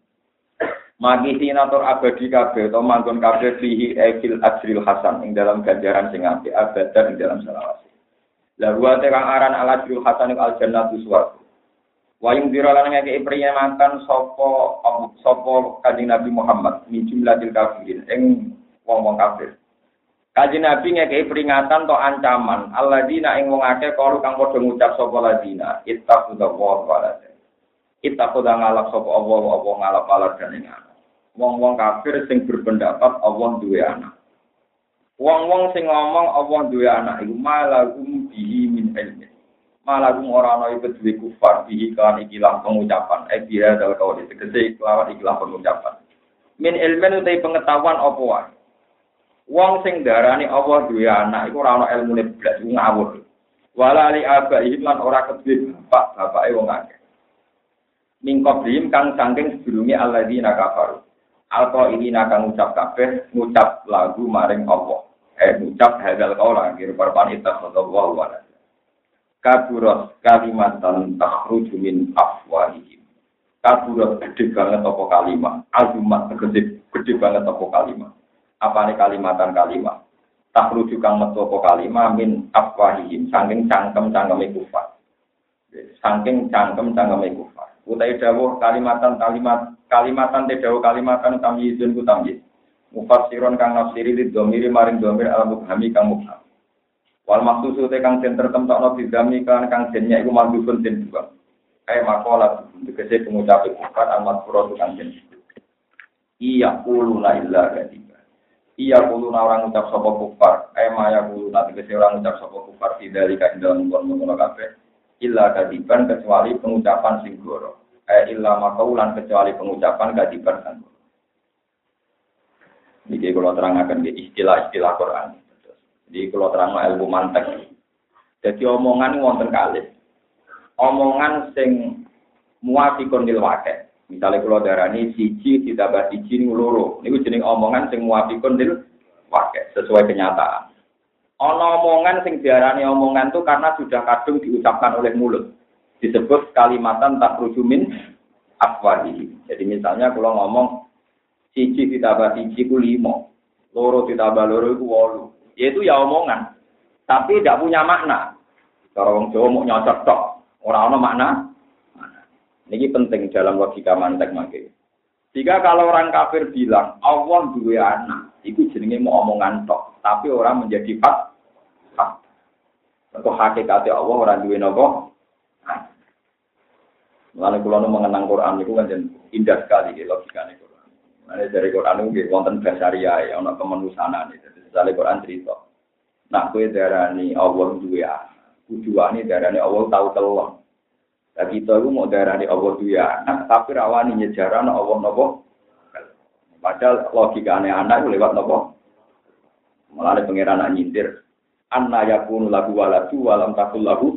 Magi sinatur abadi kabeh atau manggon kabeh fihi ekil ajril hasan ing dalam ganjaran sing apik abadan ing dalam selawat. Lalu ada kang aran ala jurul hasan al jannah suwarga. Wayung dira lan ngeke makan sopo sopo kanjeng Nabi Muhammad min jumlahil kafirin ing wong-wong kafir. Kanjeng Nabi ngeke peringatan to ancaman alladzina ing wong akeh kalu kang padha ngucap sapa ladina ittaqullahu wa Ittaqudha ngalap sapa Allah apa ngalap alat dan ing Wong-wong kafir sing berpendapat Allah duwe anak. Wong-wong sing ngomong Allah duwe anak iku malagum bihi min ilmi. Malagum ora ana iku duwe kufar bihi kan pengucapan. Eh dia dal kau tegese kelawan ikilah pengucapan. Min ilmen utai pengetahuan apa wae. Wong sing darani Allah duwe anak iku ora ana ilmune blas ngawur. Wala li abaihi lan ora kedue bapak bapake wong akeh. Mingkop kang saking sedurunge alladzina kafaru. Alko ini nakang ngucap kabeh ngucap lagu maring Allah eh ngucap hadal kaula kira parpan ittakhadallahu walad kaburat kalimatan takhruju min afwahihim. Kaburat gede banget apa kalimat azumat gede gede banget apa kalimat apa nih kalimatan kalimat takhruju kang metu apa kalimat min afwahihim. Saking cangkem cangkeme kufar. Saking cangkem cangkeme kufar. Utai dawuh kalimatan kalimat kalimatan te dawuh kalimatan tamyizun ku tamyiz mufassiron kang nafsiri di domiri maring domir al mubhami kang wal maksusu te kang den tertemtokno di dami kan kang dennya iku mandhufun den dua. Kae makola tegese pengucap kufar amat pura kang den iya kulu la kadiba iya kulu orang ucap sapa kufar. Kae maya nanti tegese orang ucap sapa kufar tidak ing dalam kono kabeh illa kadiban kecuali pengucapan sing goro. Eh illa makaulan kecuali pengucapan kadiban kan ini kalau terangkan di istilah-istilah Quran. Jadi kalau terang ilmu mantek. Jadi omongan wonten kali. Omongan sing muafikun lil wake. Misalnya kalau darah ini siji ditambah siji ini loro. Ini jenis omongan sing muafikun lil wake. Sesuai kenyataan. Ono omongan sing diarani omongan itu karena sudah kadung diucapkan oleh mulut. Disebut kalimatan tak rujumin afwadi. Jadi misalnya kalau ngomong Siji ditambah siji ku limo. Loro ditambah loro ku wolu. Yaitu ya omongan. Tapi tidak punya makna. Kalau orang Jawa mau nyocok tok. Orang ono makna. Ini penting dalam logika mantek makai. Jika kalau orang kafir bilang Allah dua anak, itu jenenge mau omongan tok, tapi orang menjadi. Fak. Untuk hakikatnya Allah orang dua nopo. Lalu kalau mengenang Quran itu kan indah sekali logikanya. Nah, dari Quran itu wonten basaria ya, ono kemanusiaan itu. Misalnya Quran cerita. Nak kue darani Allah dua Tujuan ini darani Allah tahu telur. Nah kita itu mau darani Allah dua anak, tapi rawani nyejaran Allah nopo. Padahal logika aneh anak itu lewat nopo. Malah pangeran nyindir. Anna yakunu lagu waladu walam takul lagu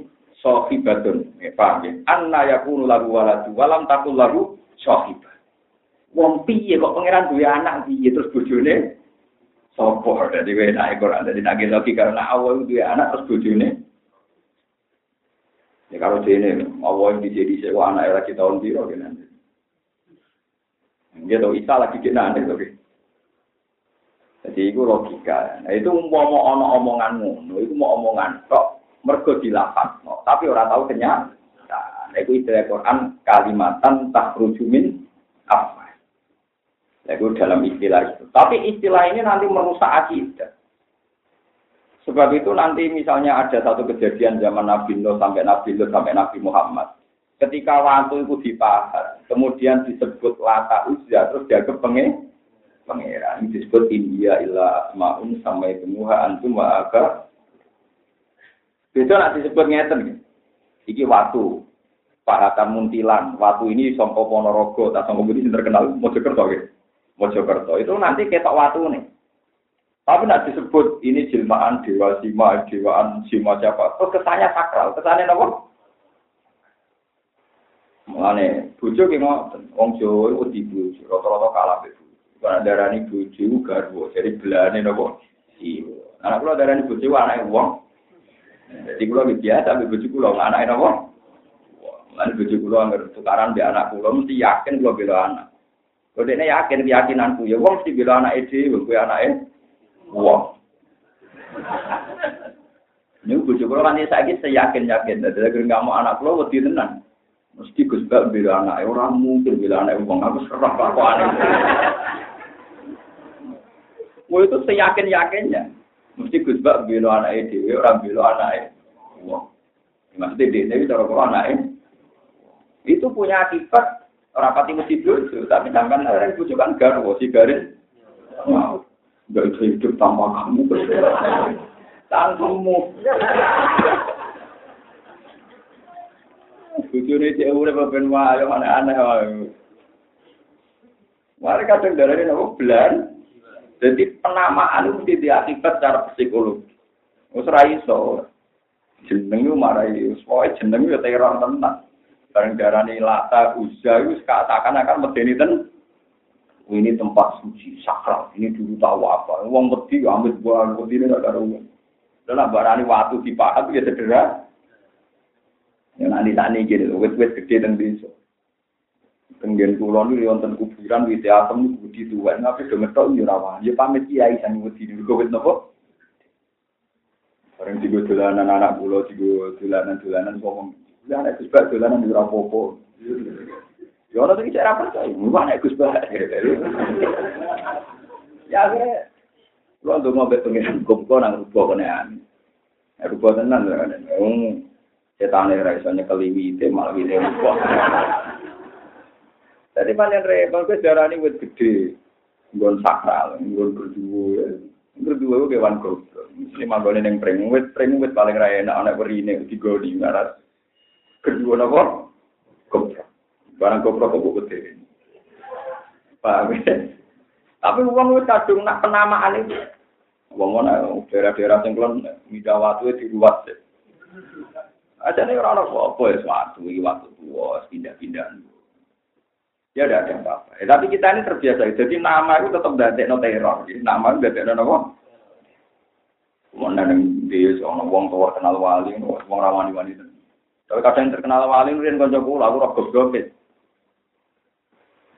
sohibatun. Eh, paham ya? Anna yakunu lagu waladu walam takul lagu sohibatun. Wong piye kok pangeran duwe anak piye terus bojone sapa dadi enak Quran dadi nak logika karena awal duwe anak terus bojone Ya kalau dene awal dijadi sewa anak era kita tahun piro kan. Dia tahu Isa lagi kena nanti tapi. Jadi itu logika. Nah itu mau mau ono omongan ngono, itu mau omongan kok mergo dilafat, tapi orang tahu kenyataan. Itu istilah Quran kalimatan tak rujumin apa. Itu dalam istilah itu. Tapi istilah ini nanti merusak akidah. Sebab itu nanti misalnya ada satu kejadian zaman Nabi Nuh sampai Nabi Nuh sampai Nabi Muhammad. Ketika waktu itu dipahat, kemudian disebut lata uzza, terus dia kepengen pangeran disebut India illa asmaun sampai temuha antum wa aga itu nanti disebut ngeten iki waktu pahatan muntilan waktu ini songko ponorogo tak songko budi terkenal mojokerto gitu mojokerto itu nanti ketok waktu nih tapi nanti disebut ini jelmaan dewa sima dewaan sima siapa terus kesannya sakral kesannya apa Mulane bojo ki ngoten, wong Jawa wedi bojo, rata-rata kalah bebu. Karena darah ini bojo garwo, jadi belane nopo. Iya. Anak kula ini bojo anake wong. Jadi kula biasa tapi bojo kula anake nopo. Lan bojo kula anggere tukaran di anak kula mesti yakin kula bela anak. Kok dekne yakin keyakinanku ya wong mesti bela anake dhewe kuwi anake wong. Ini bojo kula kan saiki seyakin-yakin, dadi nggak mau anak kula wedi tenan. Mesti Gus Bak bila anak orang mungkin bila anak wong aku serah kelakuan Wah itu seyakin yakinnya. Mesti Gus Bak bila anak dewi orang bila anak wong. Maksudnya dia itu cara kalau anak itu punya akibat rapati mesti bojo, tapi sampai orang bojo kan garwo si garis. Wow, gak bisa hidup tanpa kamu. Tanpamu. Bujune cek urip ben wae aneh-aneh wae. Mari kadang darane nopo belan. Jadi penamaan itu diakibat secara psikologi. Wis ra iso. Jeneng marai. Bareng darani lata uzza wis seakan-akan medeni ten. Ini tempat suci sakral. Ini dulu tahu apa. Wong wedi ambil buah wedi ini ada uang. Dan barani waktu dipahat ya sederhana. Yang nanti tani gini, wet-wet gede dan desa. Tenggen kulon itu wonten kuburan wit atom budi tuwa ngapain do metok yo rawan. Ya pamit kiai sang wedi niku wit napa? Bareng digo dolanan anak kula digo dolanan-dolanan ngomong. Ya anak Gus Bak dolanan ora apa-apa. Ya ora iki cara percaya, mbah nek Gus Bak. Ya akhirnya Lo untuk mau pengiran kumpul nang rubah kenean. Rubah tenan kan. Setan ora iso nyekeli wite malah wite lupa. Jadi panen repot kuwi darani wit gede. Nggon sakral, nggon berdua. Berdua kewan goblok. Mesti manggone ning pring wit, pring wit paling ra enak ana werine digoni ngaras. Kedua napa? Goblok. Barang goblok kok gede. Paham Tapi uang wis kadung nak penamaan itu. Wong ana daerah-daerah sing kulon midawatu diruwat. Aja nih orang orang apa ya suatu ini waktu tua pindah-pindah. Ya udah ada apa-apa. Eh, tapi kita ini terbiasa. Jadi nama itu tetap dari no teror. Jadi nama itu dari no apa? Mana yang dia seorang wong tua kenal wali, wong rawani wali. Tapi kadang terkenal wali, rian konco kula, aku roh goblok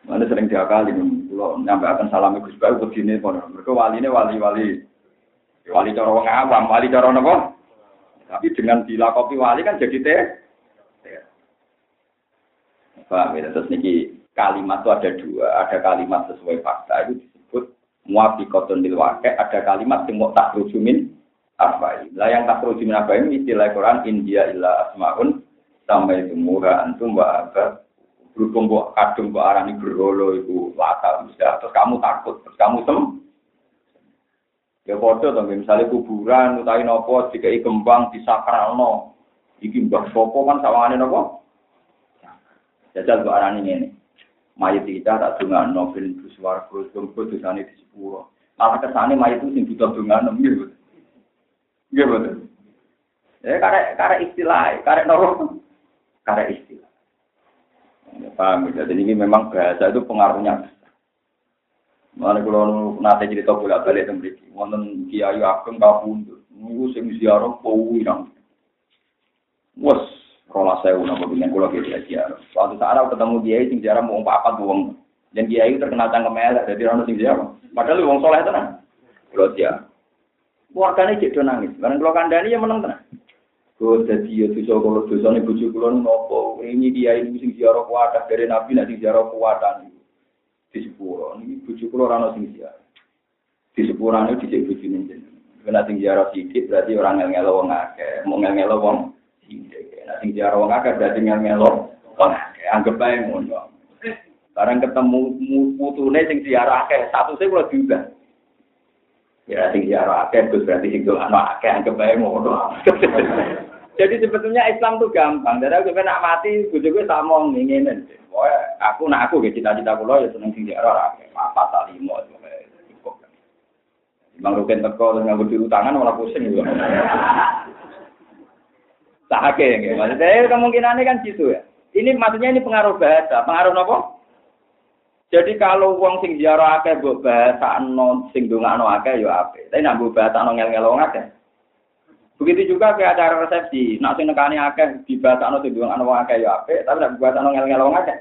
Mana sering diakali, kalau nyampe akan salam Gus Bayu begini, mereka wali ini wali-wali, wali cara wong awam, wali cara apa? Tapi dengan dilakopi wali kan jadi teh. Paham ya? Terus niki kalimat itu ada dua. Ada kalimat sesuai fakta itu disebut muafiqatun lil waqi', ada kalimat yang mau tak rujumin apa Lah yang tak rujumin apa ini istilah Quran India illa asmaun sampai semua antum wa apa berhubung buat kadung buat arah ini berholo itu lata bisa terus kamu takut terus kamu sem Ya foto to misalnya kuburan utawi nopo dikai kembang disakralno. Iki mbah sapa kan sawangane nopo? Jajal kok arane ngene. Mayit kita tak dongano ben swarga sumpu dosane di sepuro. Malah kesane mayit itu sing butuh dongano nggih. Nggih betul. Ya karek karek istilah, karek nopo? Karek istilah. Ya, paham ya? Jadi ini memang bahasa itu pengaruhnya Mana kalau nanti cerita bolak balik tentang mereka, wonten kiai ageng kabundut, nunggu sing ziarah pawi nang. Wes, rola saya nama dengan kalau kiai ziarah. Suatu saat aku ketemu kiai sing ziarah mau apa tuh dan kiai terkenal cangkem elek, jadi orang sing ziarah. Padahal wong soleh tenan. Kalau dia, keluarganya cek nangis. Barang kalau kandani ya menang tenan. Kau jadi ya dosa kalau dosa nih bojo kula nopo. Ini dia ini sing ziarah kuat dari Nabi nanti ziarah kuatan di sepuro. Ini bojo kula ora ono sing ziarah. Di sepuro ini dicek bojone jenengan. Kena sing ziarah sedikit berarti orang ngel-ngelo wong akeh, mau ngel-ngelo wong sithik. Nah sing ziarah wong akeh berarti ngel-ngelo wong akeh. Anggap bae ngono. Barang ketemu putune sing ziarah akeh, satu kula diubah. Ya sing ziarah akeh Gus berarti sing doa akeh anggap bae ngono. Jadi sebetulnya Islam tuh gampang. Dari aku nak mati, gue juga sama ngingin. aku nak aku gitu cita-cita kulo ya seneng sing diarah akeh. Apa salimo cukup. Bang Rukin teko dengan berdiri tangan malah pusing juga. Tak akeh ya. Maksudnya kemungkinannya kan gitu ya. Ini maksudnya ini pengaruh bahasa. Pengaruh apa? Jadi kalau wong sing ziarah akeh bahasa non sing dongakno akeh ya apik. Tapi nak mbok bahasa ngel-ngel wong akeh Begitu juga ke acara resepsi, nak sing nekani akeh dibasakno tindung ana wong akeh ya apik, tapi nek dibasakno ngel-ngel wong akeh.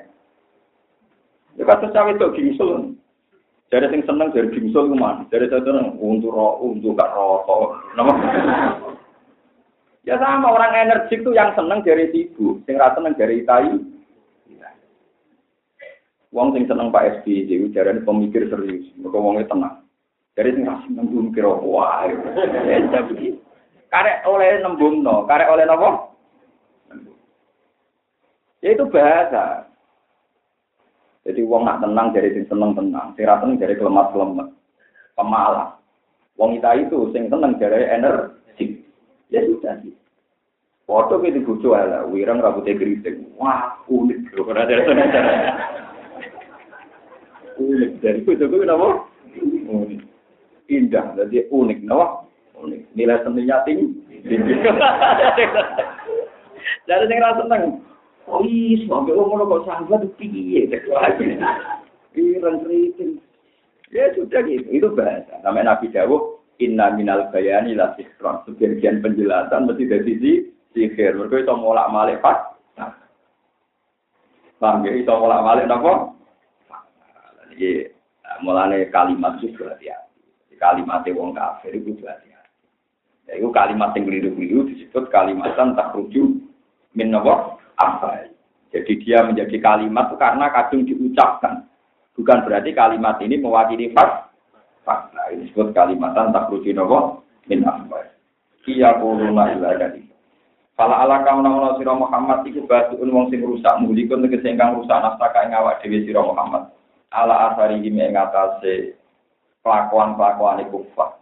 Ya kados cawe itu gingsul. Jadi sing seneng dari gingsul ku man, dari seneng untuk ro, untuk gak rokok. Nama. Ya sama orang energik tuh yang seneng dari sibuk, sing ra seneng dari tai. Wong sing seneng Pak SBY, jarane pemikir serius, mergo wonge tenang. Jadi sing ra seneng mikir wae. Ya begitu. Karek oleh nembung no, karek oleh nopo? Ya itu bahasa. Jadi wong nak tenang dari sing seneng tenang, sing ra dari kelemat pemalas. Wong kita itu sing seneng dari energi. Ya sudah sih. Foto ke di ala, wirang rambutnya geriting. Wah, unik. Ora ada cara. Unik dari bucu gue kenapa? Unik. Indah, jadi unik, kenapa? Nilai seninya tinggi. Jadi sing ra seneng. Oh iya, sampai ngomong kok sahabat piye? Pirang kriting. Ya sudah gitu, itu bahasa. Namanya Nabi Dawuh, Inna minal bayani la sikron. Sebagian penjelasan mesti dari sisi sihir. Mereka itu molak malik pas. Paham ya? Itu molak malik apa? Jadi, mulanya kalimat itu berhati-hati. Kalimatnya wong kafir itu berhati Ya, itu kalimat yang keliru-keliru disebut kalimatan tak rujuk min apa. Jadi dia menjadi kalimat itu karena kadung diucapkan. Bukan berarti kalimat ini mewakili fak. Fakta ini disebut kalimatan tak rujuk nopo min apa. Kia kuruna ila dari. Fala ala kamu nama siro Muhammad iku batuun wong sing rusak mulikun tegese ingkang rusak nastaka ing awak dhewe sira Muhammad. Ala asari ing atase kelakuan-kelakuan kufar.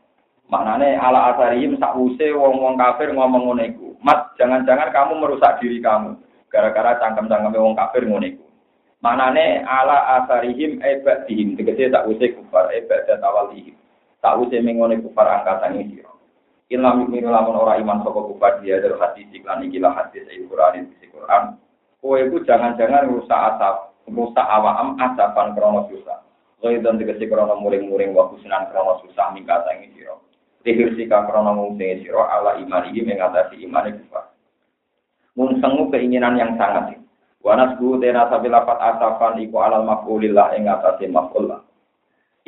Maknane ala asarihim sakwuse wong-wong kafir ngomong ngono iku. Mat, jangan-jangan kamu merusak diri kamu gara-gara cangkem-cangkem wong kafir ngono iku. Maknane ala asarihim ebadihim tegese sakwuse kufar ebadat awalihim. Sakwuse mengone kufar angkatan iki. Ilam yu'minu lamun ora iman saka kufar dia dari hadis iklan iki lah hadis ayat Quran di Quran. Kowe iku jangan-jangan rusak asap, rusak awam asapan krono susah. Kowe dan tegese krono muring-muring wa kusnan krono susah mingkata ing sira. Sihir sika krono ngungsi siro ala iman ini mengatasi itu kufar. Mungsengu keinginan yang sangat. Wanas bu tena sabi lapat asafan iku alal maf'ulillah ing maf'ullah.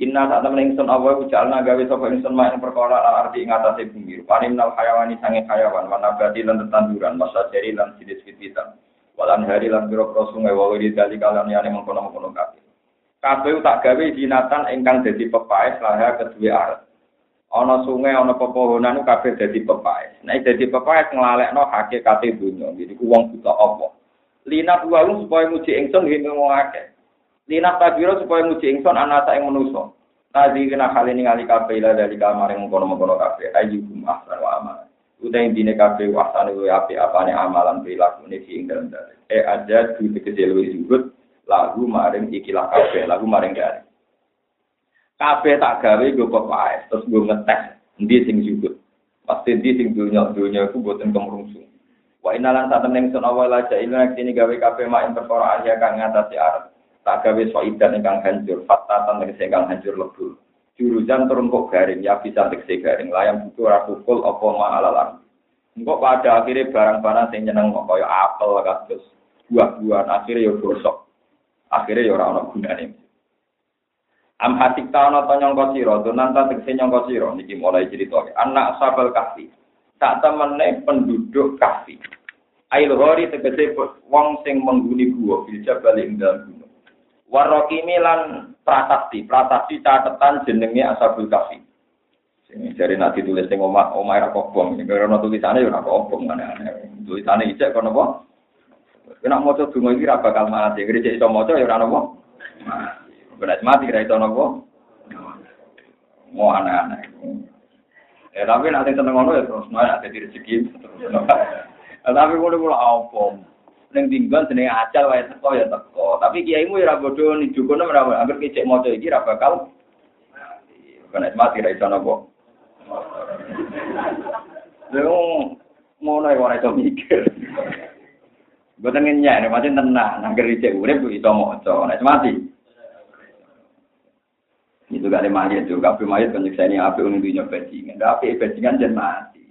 Inna saat temen ingsun Allah ujalna gawe sapa ingsun mak ing perkara al arti ing atase bumi. Panim nal hayawani sange hayawan wa nabati lan tetanduran masa jari lan sidis fititan. Walan hari lan biro sungai wa wiri dali kalan yane mengkono-mengkono kabeh. Kabeh tak gawe jinatan ingkang dadi pepaes laha kedua arat ana sungai ana pepohonan kabeh dadi pepaes. Nek dadi pepaes nglalekno hakikate dunya jadi wong buta apa? Lina buwalu supaya muji ingsun nggih ngomong akeh. Lina tabiro supaya muji ingsun ana sak ing manusa Tadi kena kali ini kali kafe lah dari kamar yang kono kono kafe ayu ahsan Udah intine kafe wasane lu api nih amalan perilaku nih sih dalam dari. Eh aja di kecil lu disebut lagu maring ikilah kafe lagu maring dari. kabeh tak gawe gue pepaes terus gue ngetes ndi sing jujur pasti ndi sing dunya dunya iku boten kemrungsung wa inalan saat temen sun awal aja ini sini gawe kabeh mak ing perkara aja kang ngatasi arep tak gawe soidan ingkang hancur fatatan tegese ingkang hancur lebur jurusan turun kok garing ya bisa tegese garing layang butuh ora pukul apa ma alalan pada akhirnya barang-barang sing nyeneng kok kaya apel kados buah-buahan akhirnya yo gosok akhirnya yo ora ana gunane Am hasik ta ana ta nyangka sira, donan ta tegese nyangka sira niki mulai cerita. Anak sabal kahfi. tak temene penduduk kafi. Ail hori tegese wong sing mengguni gua bil jabal gunung. Warokimi lan prasasti, prasasti catatan jenenge Ashabul Kafi. Sing jare nak ditulis sing omah omah ra kobong, sing ora tulisane ora kobong aneh-aneh. Tulisane ijek kono apa? Kena maca donga iki ra bakal mati, gereja iso maca ya ora napa. Mati. mati ra iso napa. Mau aneh-aneh. Ya tapi nanti seneng ngono ya terus nah nanti rezeki. Tapi kulo kulo apa? Ning tinggal jenenge acal wae teko ya teko. Tapi kiaimu ya ora bodho ning jukono ora anggere kicek maca iki ora bakal kena mati ra iso napa. Lha ngono ya ora iso mikir. Boten ngenyek, macam tenang, anggere cek urip iso maca, nek mati. Itu gak ada mayat tuh, kafe mayat kan nyeksa ini api unik dunia bajingan. Tapi api bajingan jangan mati.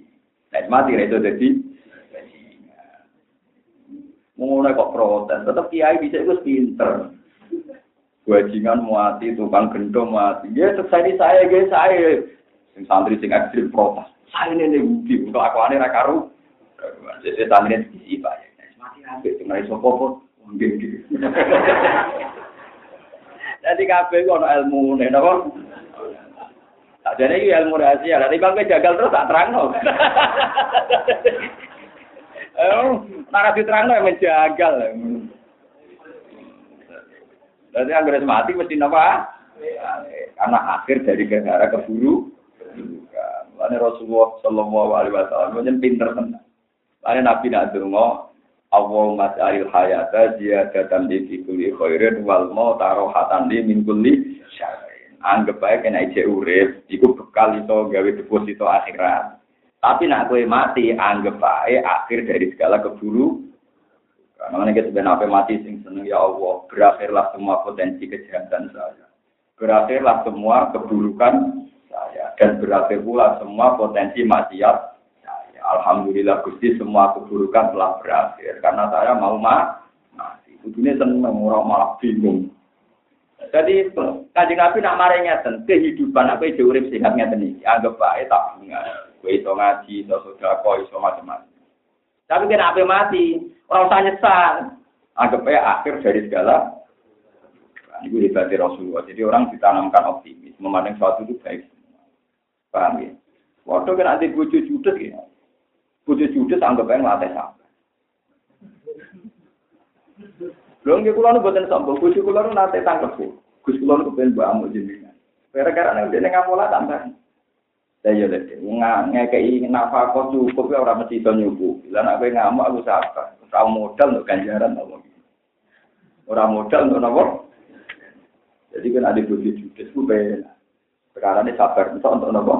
Nah, mati itu jadi bajingan. Mulai kok protes, tetap kiai bisa itu pinter. Bajingan mati, tukang gendong mati. Ya, ini saya, guys, saya. Sing santri sing ekstrim protes. Saya ini nih bukti, untuk aku aneh rakaru. Jadi santri ini diisi pak. Mati api, cuma iso popot. Jadi kabeh ku ana ilmune napa? Sakjane iki ilmu rahasia. Lah timbang jagal terus tak terangno. Eh, nek diterangno ya menjagal. Jadi anggere mati mesti napa? Karena akhir dari gara keburu. Lalu Rasulullah Shallallahu Alaihi Wasallam menjadi pinter tenan. Lalu Nabi nak dengo, Allahumma ja'alil hayata ziyadatan li fi kulli khairin wal mauta rohatan li min kulli syarrin. Anggap bae kena ije urip, iku bekal iso gawe deposito akhirat. Tapi nak kowe mati, anggap bae akhir dari segala keburu. Karena kita sebenarnya mati sing seneng ya Allah, berakhirlah semua potensi kejahatan saya. Berakhirlah semua keburukan saya dan berakhir pula semua potensi maksiat Alhamdulillah Gusti semua keburukan telah berakhir karena saya mau mati. Kudunya seneng orang malah bingung. Jadi kaji Nabi nak marah ngeten kehidupan apa itu urip sehat ngeten iki anggap bae tabungan. Kowe iso ngaji, iso sedekah, iso macam-macam. Tapi kena apa mati, orang usah nyesal. Anggap bae akhir dari segala Ini hebatnya Rasulullah. Jadi orang ditanamkan optimis, memandang sesuatu itu baik. Paham ya? Waktu kena di bucu judes ya. Bojo judes anggap aja ngelatih sampai. Lho nggih kula nu boten sombong, bojo kula nu nate tangkep. Gus kula nu kepen mbok amuk jenengan. Gara-gara nek dene ngapola tambah. Lah ya lek ngekeki nafkah cukup ora mesti iso nyuku. Lah nek kowe ngamuk aku sabar. Ora modal untuk ganjaran apa. Ora modal untuk napa? Jadi kan ada bojo judes ku ben. Sekarang ini sabar untuk napa?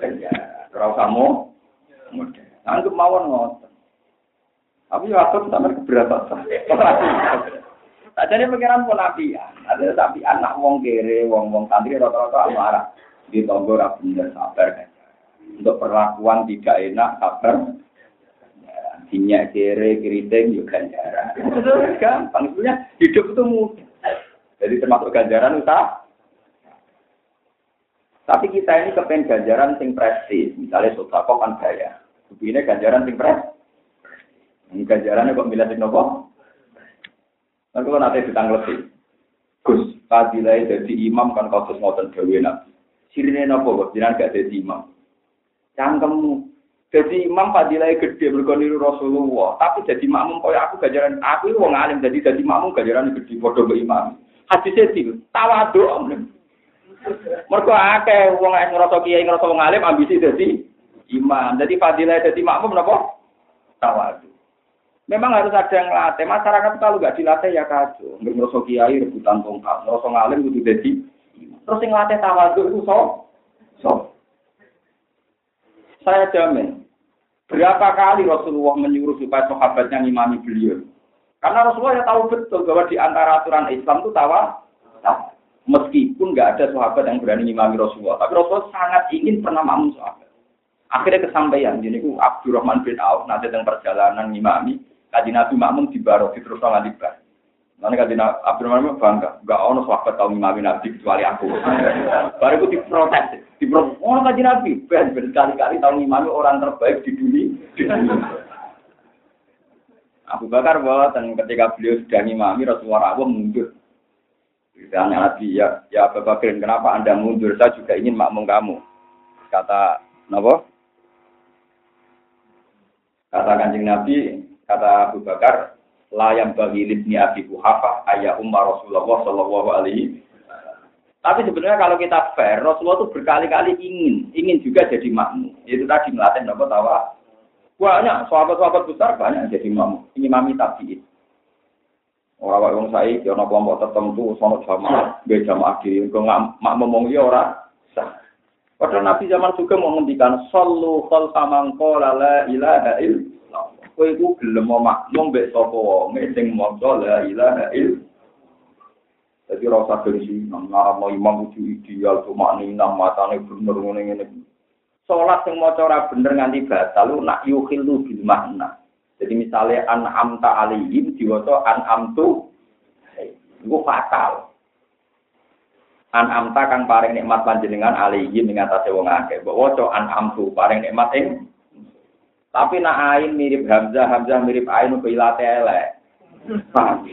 Ganjaran. Ora usah modal. Anggap mawon ngoten. Tapi ya atur sampai keberatan. Tak jadi pikiran pun nabi ya. Ada tapi anak wong kere, wong wong santri rata-rata marah. Di tonggo rapi sabar. Untuk perlakuan tidak enak sabar. Sinyak kere, keriting, juga ganjaran. Itu gampang. Sebenarnya hidup itu mudah. Jadi termasuk ganjaran usaha. Tapi kita ini kepen ganjaran sing prestis. Misalnya sodako kan bayar. Ini ganjaran sing pres. Ini ganjarannya kok milih sing nopo? Nanti kalau nanti ditanglepi. Gus, fadilai jadi imam kan terus ngotot gawe nabi. Sirine nopo kok jangan gak jadi imam. Cangkemmu. Jadi imam fadilai gede berkoniru Rasulullah. Tapi jadi makmum kau aku ganjaran. Aku wong alim jadi jadi makmum ganjaran gede. Bodoh ke imam. Hadisnya sih, tawadu. Mereka akeh wong ngerasa kiai ngerasa wong alim ambisi jadi imam. Jadi fadilah jadi makmum napa? Tawadu. Memang harus ada yang latih. Masyarakat kalau nggak dilatih ya kacau. Ngerasa kiai rebutan tongkat, ngerasa ngalim itu jadi. Terus yang latih tawadu itu so, so. Saya jamin, berapa kali Rasulullah menyuruh supaya sahabatnya ngimami beliau. Karena Rasulullah ya tahu betul bahwa di antara aturan Islam itu tawa, meskipun nggak ada sahabat yang berani ngimami Rasulullah, tapi Rasulullah sangat ingin pernah makmum sahabat. Akhirnya kesampaian, jadi ku Abdurrahman bin Auf nanti tentang perjalanan imami, kaji Nabi makmum di Barok, di terus di bar. Nanti kan Abdurrahman bangga, gak ono sahabat tahu ngimami Nabi kecuali aku. Baru itu diprotes, diprotes. Oh kaji Nabi, ben berkali-kali tahu ngimami orang terbaik di dunia. Di dunia. Abu Bakar dan ketika beliau sudah ngimami Rasulullah Allah mundur. Ditanya Nabi, ya, ya Abu Bakar, kenapa anda mundur? Saya juga ingin makmum kamu. Kata, Nabo? Kata kanjeng Nabi, kata Abu Bakar, layam bagi libni Abi Kuhafa ayah Umar Rasulullah Shallallahu Alaihi tapi sebenarnya kalau kita fair, Rasulullah itu berkali-kali ingin, ingin juga jadi makmum. Itu tadi melatih nopo tawa. Banyak sahabat-sahabat besar banyak jadi makmum. Ini mami tabiin. Orang orang saya, ya kelompok tertentu, sama sama, gak jamaah diri, nggak makmum ngomong ya orang sah. Padahal Nabi zaman juga mau menghentikan, Sallu khol samangko lala ilaha il kowe iku gelem makmum mbek sapa wong sing maca la ilaha illallah Jadi rasa gengsi, nang mau imam kudu ideal, cuma nih nang matane bener ngene ngene. Sholat yang mau cara bener nganti batal, lu nak yukhil lu bil makna. Jadi misalnya an amta alihim, diwaca an amtu, itu fatal. An amta kang paring nikmat panjenengan alihim ing atase wong akeh. Mbok waca an amtu paring nikmat ing tapi nak ain mirip Hamzah, Hamzah mirip ain ke ilate elek. Paham?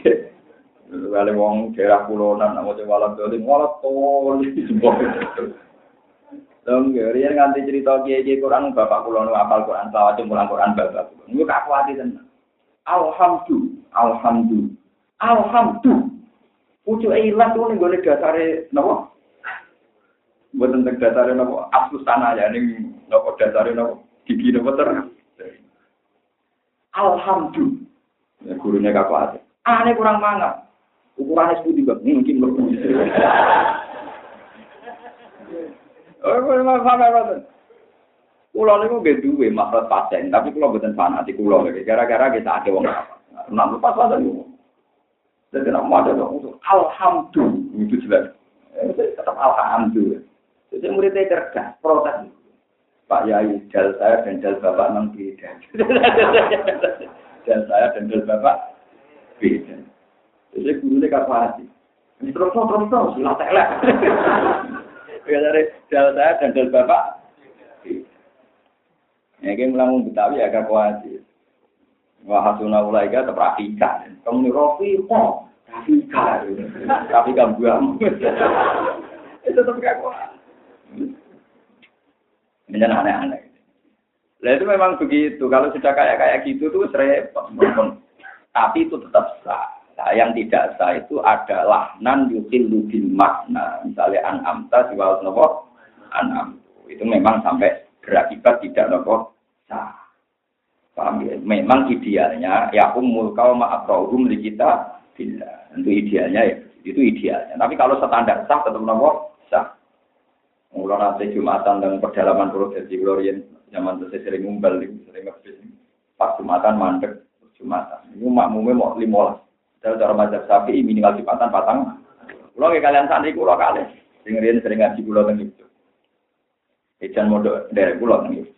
Kali wong daerah kulonan, nak mau coba dolim, walat toli jempol. Dong, rian nganti cerita kiai kiai Quran, bapak kulono apal Quran, selawat mulang Quran bapak. Ini kak kuati tenan. Alhamdulillah, alhamdulillah, alhamdulillah. Ucu ilah tuh nih gue dasare, nopo. Buat tentang dasare nopo, absus tanah ya, nih nopo dasare nopo, gigi nopo terang. Alhamdulillah. Ya, gurunya kapal. Aneh kurang mangat. Ukurannya sepuluh tiga, mungkin lebih. Kulo niku nggih duwe maksud pasien, tapi kulo mboten fanatik kulo lagi. Gara-gara kita ada wong apa. Nak pas ada niku. Jadi nak mau ada. Alhamdulillah itu jelas. Tetap alhamdulillah. Jadi muridnya cerdas, protes. Pak Yai, dal saya dan dal Bapak memang beda. dal saya dan dal Bapak beda. Jadi gurunya hati. Ini terus terus terus, silat telek. Ya dari dal saya dan dal Bapak Ya, ini mulai Betawi agak kuatir. Wah, hasuna ulaika terperhatikan. Kamu ini Rofi, kok? Rafika. Rafika buang. Itu tetap gak kuat. Ini aneh-aneh. Nah itu memang begitu. Kalau sudah kayak kayak gitu tuh repot. Tapi itu tetap sah. Nah, yang tidak sah itu adalah nan yukil bil makna. Misalnya an amta siwal nopo an Itu memang sampai berakibat tidak nopo sah. Paham ya? Memang idealnya ya umul kau ma'akrahum li kita bila. Tentu idealnya ya itu idealnya. Tapi kalau standar sah tetap nopo sah. Mulai nanti Jumatan dan perdalaman prosesi Glorian zaman itu sering ngumbal, sering ngebis. Pas Jumatan mandek Jumatan. Ini makmumnya mau limolas. Dari cara mazhab sapi minimal Jumatan patang. Ke kalian santri kulo kali. Sing sering ngaji kulo teng itu. Ejan modal dari kulo teng itu.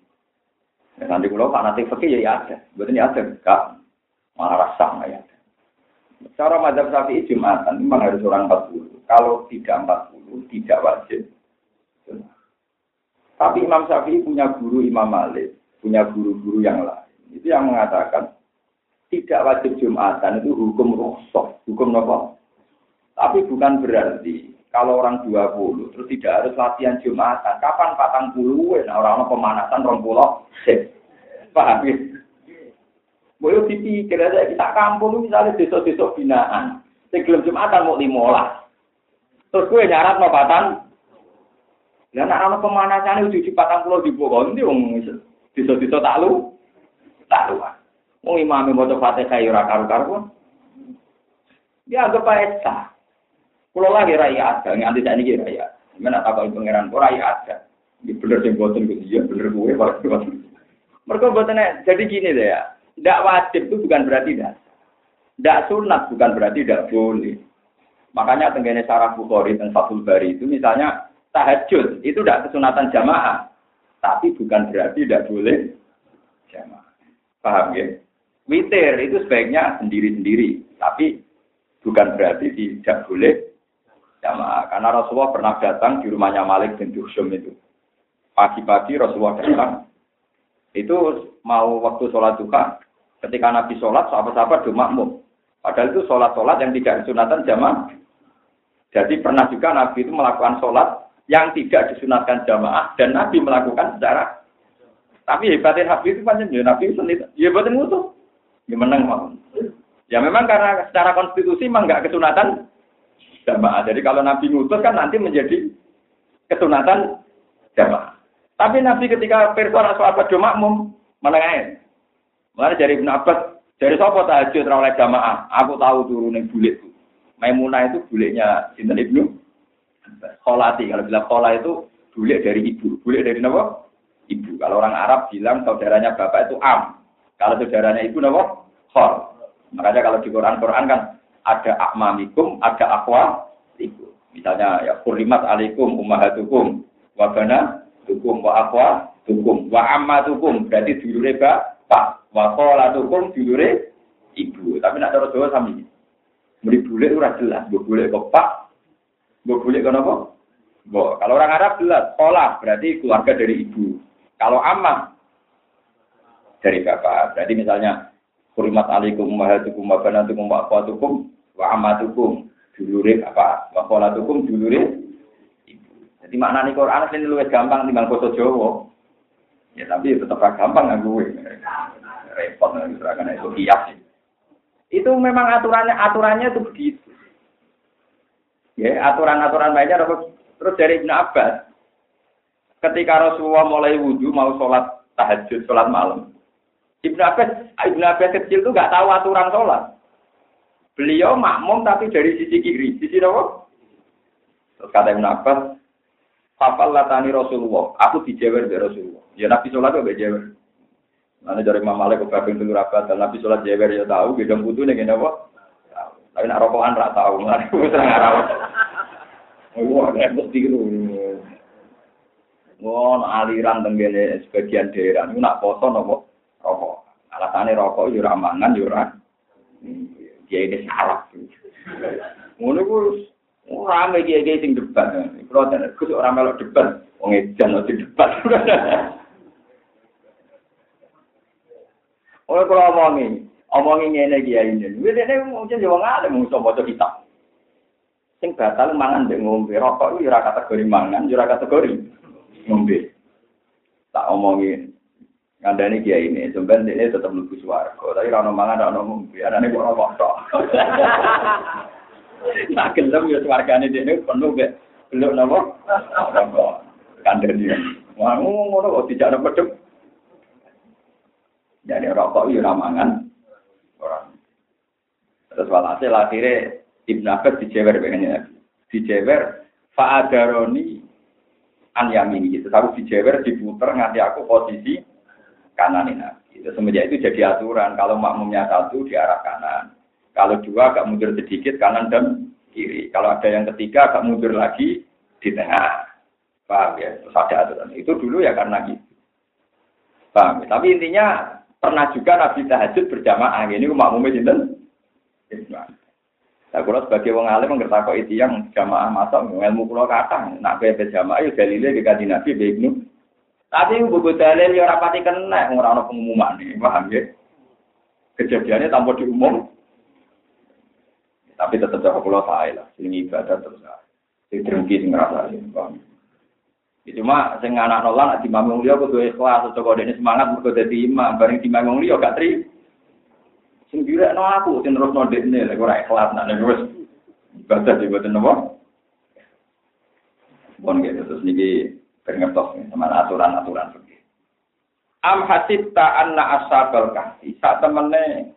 Ya, nanti kulo fanatik fakir ya ada. Betul ya ada. Kak malah rasa ya. Cara mazhab sapi Jumatan memang harus orang 40. Kalau tidak 40 tidak wajib tapi Imam Syafi'i punya guru Imam Malik, punya guru-guru yang lain. Itu yang mengatakan tidak wajib Jumatan itu hukum rukhsah, hukum apa? Tapi bukan berarti kalau orang 20 terus tidak harus latihan Jumatan. Kapan patang puluh, nah orang pemanasan rong pulau, paham ya? Boleh dipikir aja kita kampung misalnya desa-desa binaan, sebelum Jumatan mau limolah. Terus gue nyarat mau Ya nak ana pemanasan itu di patang pulau di bawah ini wong bisa-bisa tak lu tak lu. Wong imame maca Fatihah ya ora karu-karuan. Ya anggap ae sah. Kulo lagi raya ada, nganti saat ini raya. Mana tak kau pangeran, kau raya ada. Ini bener sing boten gitu, ya bener gue. Mereka botennya, jadi gini deh ya. Tidak wajib itu bukan berarti tidak. Tidak sunat bukan berarti tidak boleh. Makanya tenggine sarah Bukhari dan Fathul Bari itu misalnya tahajud itu tidak kesunatan jamaah, tapi bukan berarti tidak boleh jamaah. Paham ya? Witir itu sebaiknya sendiri-sendiri, tapi Bukan berarti tidak boleh jamaah. Karena Rasulullah pernah datang di rumahnya Malik bin Dursum itu. Pagi-pagi Rasulullah datang. Itu mau waktu sholat duha. Ketika Nabi sholat, sahabat-sahabat do makmum. Padahal itu sholat-sholat yang tidak disunatkan jamaah. Jadi pernah juga Nabi itu melakukan sholat yang tidak disunatkan jamaah dan Nabi melakukan secara tapi hebatnya Nabi itu panjang ya Nabi sendiri ya hebatnya musuh ya menang mau Ya memang karena secara konstitusi memang nggak kesunatan jamaah. Jadi kalau Nabi ngutus kan nanti menjadi kesunatan jamaah. Tapi Nabi ketika persoalan sahabat do makmum menengah Mulai dari Ibn Abbas, dari sopo tahajud oleh jamaah. Aku tahu turun bulik itu. Maimunah itu buliknya Sinten Ibnu Kholati. Kalau bilang khola itu bulik dari ibu. Bulik dari apa? Ibu. Kalau orang Arab bilang saudaranya bapak itu am. Kalau saudaranya ibu apa? Khol. Makanya kalau di Quran-Quran kan ada akmamikum, ada akwa, itu. Misalnya ya kurimat alaikum ummahatukum wa tukum wa akwa tukum wa ammatukum berarti dulure pak wa tukum dulure ibu. Tapi nak terus Jawa. Muni bulik ora jelas, mbok bulik kok pak, mbok bulik kok napa? Mbok. Kalau orang Arab jelas, sekolah berarti keluarga dari ibu. Kalau amma dari bapak. Berarti misalnya Kurimat alaikum ummahatukum wa banatukum wa wa amatukum. Dulure apa? Wa kholatukum dulure ibu. Jadi maknanya Quran ini luwih gampang tinggal foto Jawa. Ya tapi tetap gampang nggak gue. Repot karena itu kias. Itu memang aturannya aturannya itu begitu. Ya, aturan-aturan lainnya terus dari Ibn Abbas ketika Rasulullah mulai wudhu mau sholat tahajud sholat malam Ibnu Abbas, Ibnu Abbas kecil itu nggak tahu aturan sholat. Beliau makmum tapi dari sisi kiri, sisi apa? Terus kata Ibnu Abbas, Fafal latani Rasulullah, aku dijewer dari Rasulullah. Ya Nabi sholat itu jewer. Mana dari Imam Malik ke Babin Rabat, dan Nabi sholat jewer ya tahu, beda butuh nih apa? Tapi nak rokokan ra tau, aku seneng rokok. Wah, nek mesti ngono. Wong aliran tenggene sebagian daerah niku nak poso napa rokok. Alasane rokok yo ora mangan yo ora. Dia ini salah. Ngono kuwi rame iki iki sing debat. Kulo tenan kudu ora melok debat. Wong edan ora debat. Oleh kula omongi, omongi ngene dia ini. Wis ini mungkin yo wong alim mung maca kitab. Sing batal mangan mbek ngombe rokok itu ora kategori mangan, ora kategori ngombe. Tak omongin Ngandani dia ini, sebenarnya ini tetap lebih suara. Tapi kalau mangan, kalau ngomong, biar ini kok ngomong tok. Nah, gelem ya suargane ini penuh be. Belum nopo? Nopo. Kandani. Wah, ngono kok ada pedem. Jadi rokok ya ramangan. Orang. Terus walhasil akhirnya Ibn Abbas dijewer pengennya. Dijewer fa'adaroni an yamini gitu. Tapi dijewer diputer nganti aku posisi kanan ini. Itu semenjak itu jadi aturan. Kalau makmumnya satu di arah kanan. Kalau dua agak mundur sedikit kanan dan kiri. Kalau ada yang ketiga agak mundur lagi di tengah. Paham ya? Terus ada aturan. Itu dulu ya karena gitu. Paham ya? Tapi intinya pernah juga Nabi tahajud berjamaah. Ini makmumnya sinten? Nah, kalau sebagai wong alim kok itu yang jamaah masuk ilmu pulau kata, nak bebe jamaah itu dalilnya di Nabi Ibnu tapi buku dalil ya rapati kena ora ana pengumuman nih, paham ya? Kejadiannya tanpa diumum. Tapi tetap jaga pulau saya lah, ini ibadah terus. Sing drengki sing ngrasani, paham. Ya, cuma sing anak nolak di mamung liya kudu ikhlas, kok dene semangat mergo dadi imam, bareng di mamung liya gak tri. Sing no aku sing terus ndekne lek ora ikhlas nak wis ibadah di boten napa. Bon gitu terus niki Berngertos sama aturan-aturan seperti Am ta anna ashabal kahfi. Saat temene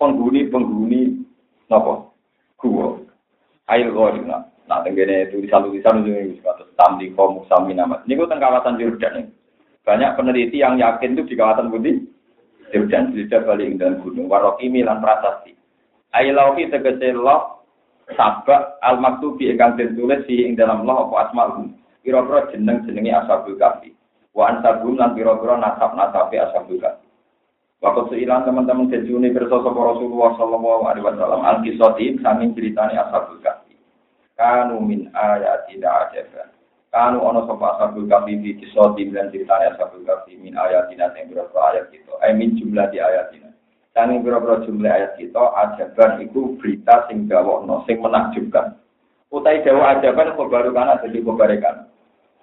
penghuni-penghuni napa gua air gharina nah tenggene itu kados tamdi kom sami nama niku teng kawasan Jordan banyak peneliti yang yakin itu di kawasan Budi Jordan di balik dan gunung warokimi lan prasasti ailauhi tegese loh sabak al maktubi ingkang ditulis di ing dalam loh apa asmaul pira-pira jeneng jenenge ashabul kafi. Wa ansabum lan pira-pira nasab nasabe ashabul kafi. Waktu seilan teman-teman kejuni bersosok Rasulullah Shallallahu Alaihi Wasallam al kisoti saking ceritanya ashabul kahfi. Kanu min ayatina ajaban. Kanu ono sopa ashabul kahfi di kisoti dan ceritanya ashabul kahfi min ayatina yang berapa ayat itu. Eh min jumlah di ayatina. Sanging berapa jumlah ayat kita ajaban itu berita sing gawono sing menakjubkan. Utai dawa ajaban baru kana jadi kebarikan.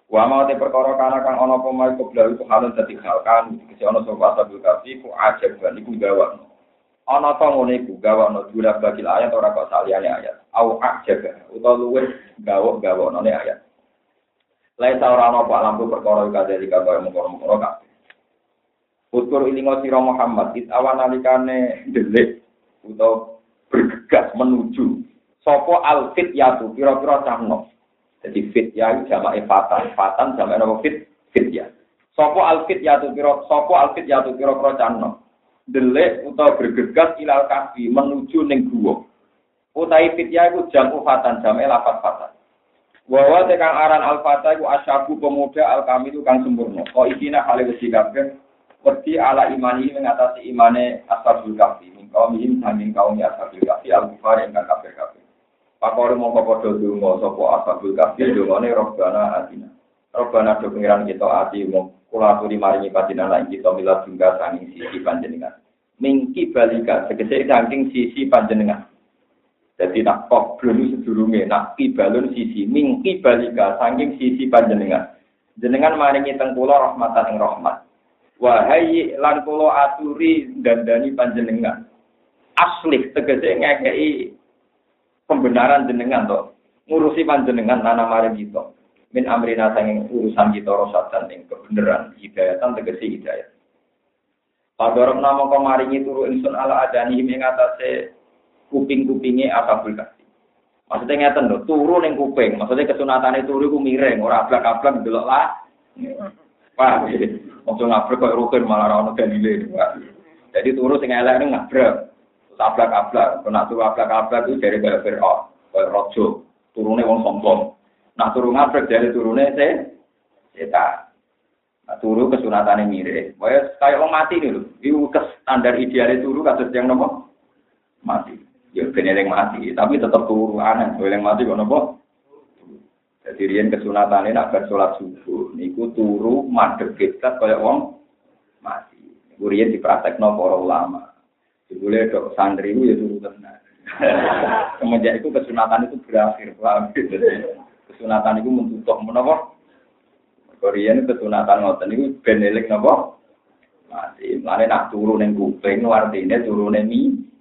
Wa mau te perkara kana kang ana apa mai koblau itu halun dadi hal kan kese ana sapa asabul kafi ku ajab ban iku gawakno. Ana ta ngene iku gawakno dula bagil ayat ora kok saliyane ayat. Au ajab utawa luwih gawok-gawokno ayat. Ora ana apa lampu perkara kadhe kaya mengkono-mengkono kabeh. Utur Muhammad it awan nalikane delik utawa bergegas menuju sapa alfit yatu pira-pira cahno jadi fit ya jama fatan, fatan jama nopo fit fit ya. Sopo alfit ya tu kiro, sopo alfit ya tu kiro kiro cano. Delek utawa bergegas ilal kafi menuju neng gua. Utai fit ya itu jam fatan jama lapat fatan. Wawa tekang aran al fata itu asyabu pemuda al kami itu kang sempurna. Kau isina kali besi kabeh. Wedi ala imani mengatasi imane ashabul kafi. Mingkau mihim sanging kaum ashabul kafi al kufar yang kang kabeh kabeh. Pakore mongko padha donga sapa ashabul kahfi dongane robbana atina. Robbana do pengiran kita ati mong kula aturi maringi panjenengan kita milah jungga sanging sisi panjenengan. Mingki balika tegese saking sisi panjenengan. Jadi nak kok belum sedurunge nak kibalun sisi mingki balika saking sisi panjenengan. Jenengan maringi teng kula rahmatan ing rahmat. Wahai lan kula aturi dandani panjenengan. Asli tegese ngekei pembenaran jenengan toh ngurusi panjenengan nana mari kita min amrina urusan kita rosatan ing kebenaran hidayatan tegesi hidayat Padorok nama kemaringi turu insun ala adani ing atase kuping-kupinge asabul kasih. Maksudnya ngeten lho, turu ning kuping. Maksudnya kesunatane turu ku miring, ora ablak-ablak delok lah. Paham ya? Maksud ngabrek kok rukun malah ora ono dalile. Jadi turu sing elek ning ngabrek. ablak-ablak, kena turu ablak-ablak itu dari kaya Fir'aun, kaya rojo, turunnya wong sombong. Nah turu ngabrek dari turunnya se, seta. Nah turu kesunatannya mirip. Kaya kayak wong mati nih loh, itu standar idealnya turu kasus yang nopo mati. Ya yang mati, tapi tetap turu aneh, yang mati kok nopo. Jadi rian kesunatannya nak bersolat subuh, niku turu madep kita kaya wong mati. Niku rian dipraktekno para ulama. Boleh dok santri itu ya turu tenang. Semenjak itu kesunatan itu berakhir, paham? Kesunatan itu mentutup menapa? Korean kesunatan ngoten itu benelik napa? Mati. Mane nak turu ning kuping artine turune mi.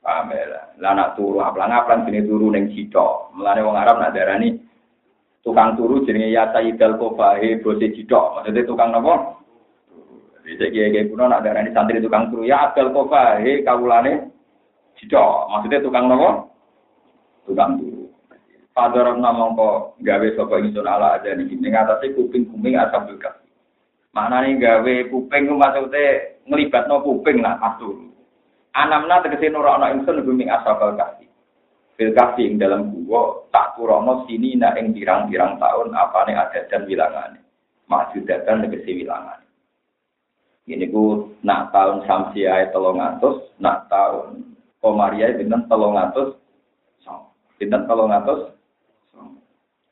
Ya? Lah nak turu aplang-aplang jenenge turu ning cithok. Mulane wong Arab nak darani tukang turu jenenge ya Sayyidal Kofahe bose cithok. Maksudnya tukang napa? Bisa kiai kiai kuno nak darah santri tukang turu ya abdal kofa he kawulane jido maksudnya tukang nopo tukang turu. Padahal nama kok gawe sopo ingsun ala aja nih ini ngatasi kuping kuping asal buka. Mana nih gawe kuping ku maksudnya ngelibat no kuping lah atur. Anamna tegese nurak no ingsun bumi asal kasih. Fil kasih ing dalam gua tak turono sini na ing pirang-pirang tahun apa nih ada dan wilangane. Maksud dan tegese wilangane. Ini ku nak tahun Samsiai telung atus, nak tahun Komaria dengan telung atus, dengan telung atus.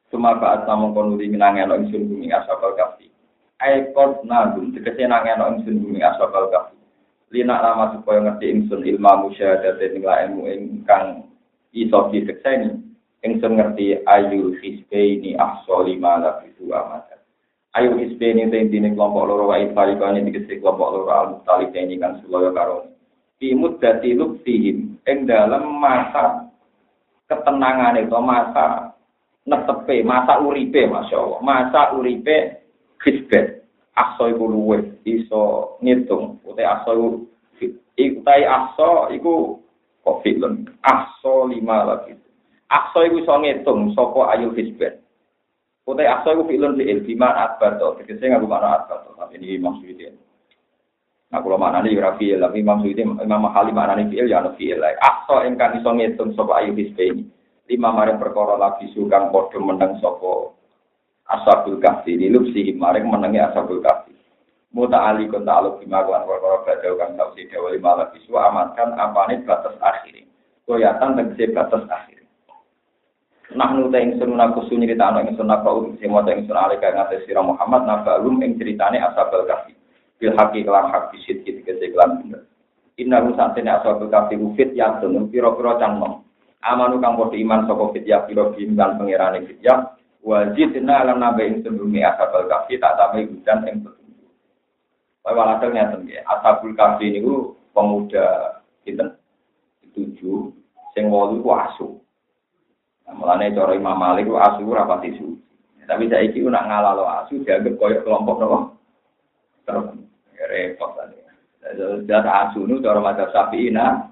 Cuma saat namun konuli minangnya lo insun bumi asapal kafi. Aikot nagum, nangnya lo insun bumi asapal kafi. Lina lama supaya ngerti insun ilmu musyahadat dan ilmu ingkang iso disekseni. Insun ngerti ayu hisbe ini ahso lima lafisu amat. Ayo isbeni te intine kelompok loro wa ifarikane dikese kelompok loro al mutalik ini kan sulaya karo. Fi muddati luktihim ing dalam masa ketenangan itu masa netepe masa uripe Masya Allah masa uripe kisbet aso iku luwe iso ngitung utai aso utai aso iku kok film aso lima lagi aso iku iso ngitung soko ayu kisbet Kutai aksa itu fi'lun fi'il, bima adbar to. Tegese nggak mana adbar to. Tapi ini maksudnya. Nah, kalau mana nih ora fi'il, tapi maksudnya Imam Mahali mana nih fi'il, ya ada fi'il. Aksa yang kan iso ngitung sopo ayu hisbe ini. Lima maring perkara lagi sukang podo menang sopo asabul kahfi. Lilup sih maring menangi asabul kahfi. muta ali kun ta'aluk bima kuan perkara badau kang sausi dewa lima lagi su amankan apane batas akhir. Koyatan tegese batas akhir. Nah nu ta ingsun aku sunyi cerita ana ingsun apa ing sing maca ingsun alika ngate sira Muhammad nabalum ing critane ashabul kahfi. Bil haqi kelan hak bisit tegese kelan bener. Inna hu santene ashabul kahfi fit ya tunung pira-pira cang nom. Amanu kang padha iman ya pira bimban pangerane fit ya wajidna alam nabe ing sebelumi ashabul kahfi tak tambahi hujan ing Pak walhasil ngeten nggih, Ashabul Kahfi niku pemuda kita tujuh sing wolu ku asu. Nah, mulane cara Imam Malik ku asu ora pati suci. Tapi saiki ku nak ngalalo asu dianggap koyo kelompok nopo? Terus repot tadi. Data asu nu cara madzhab Syafi'i nah.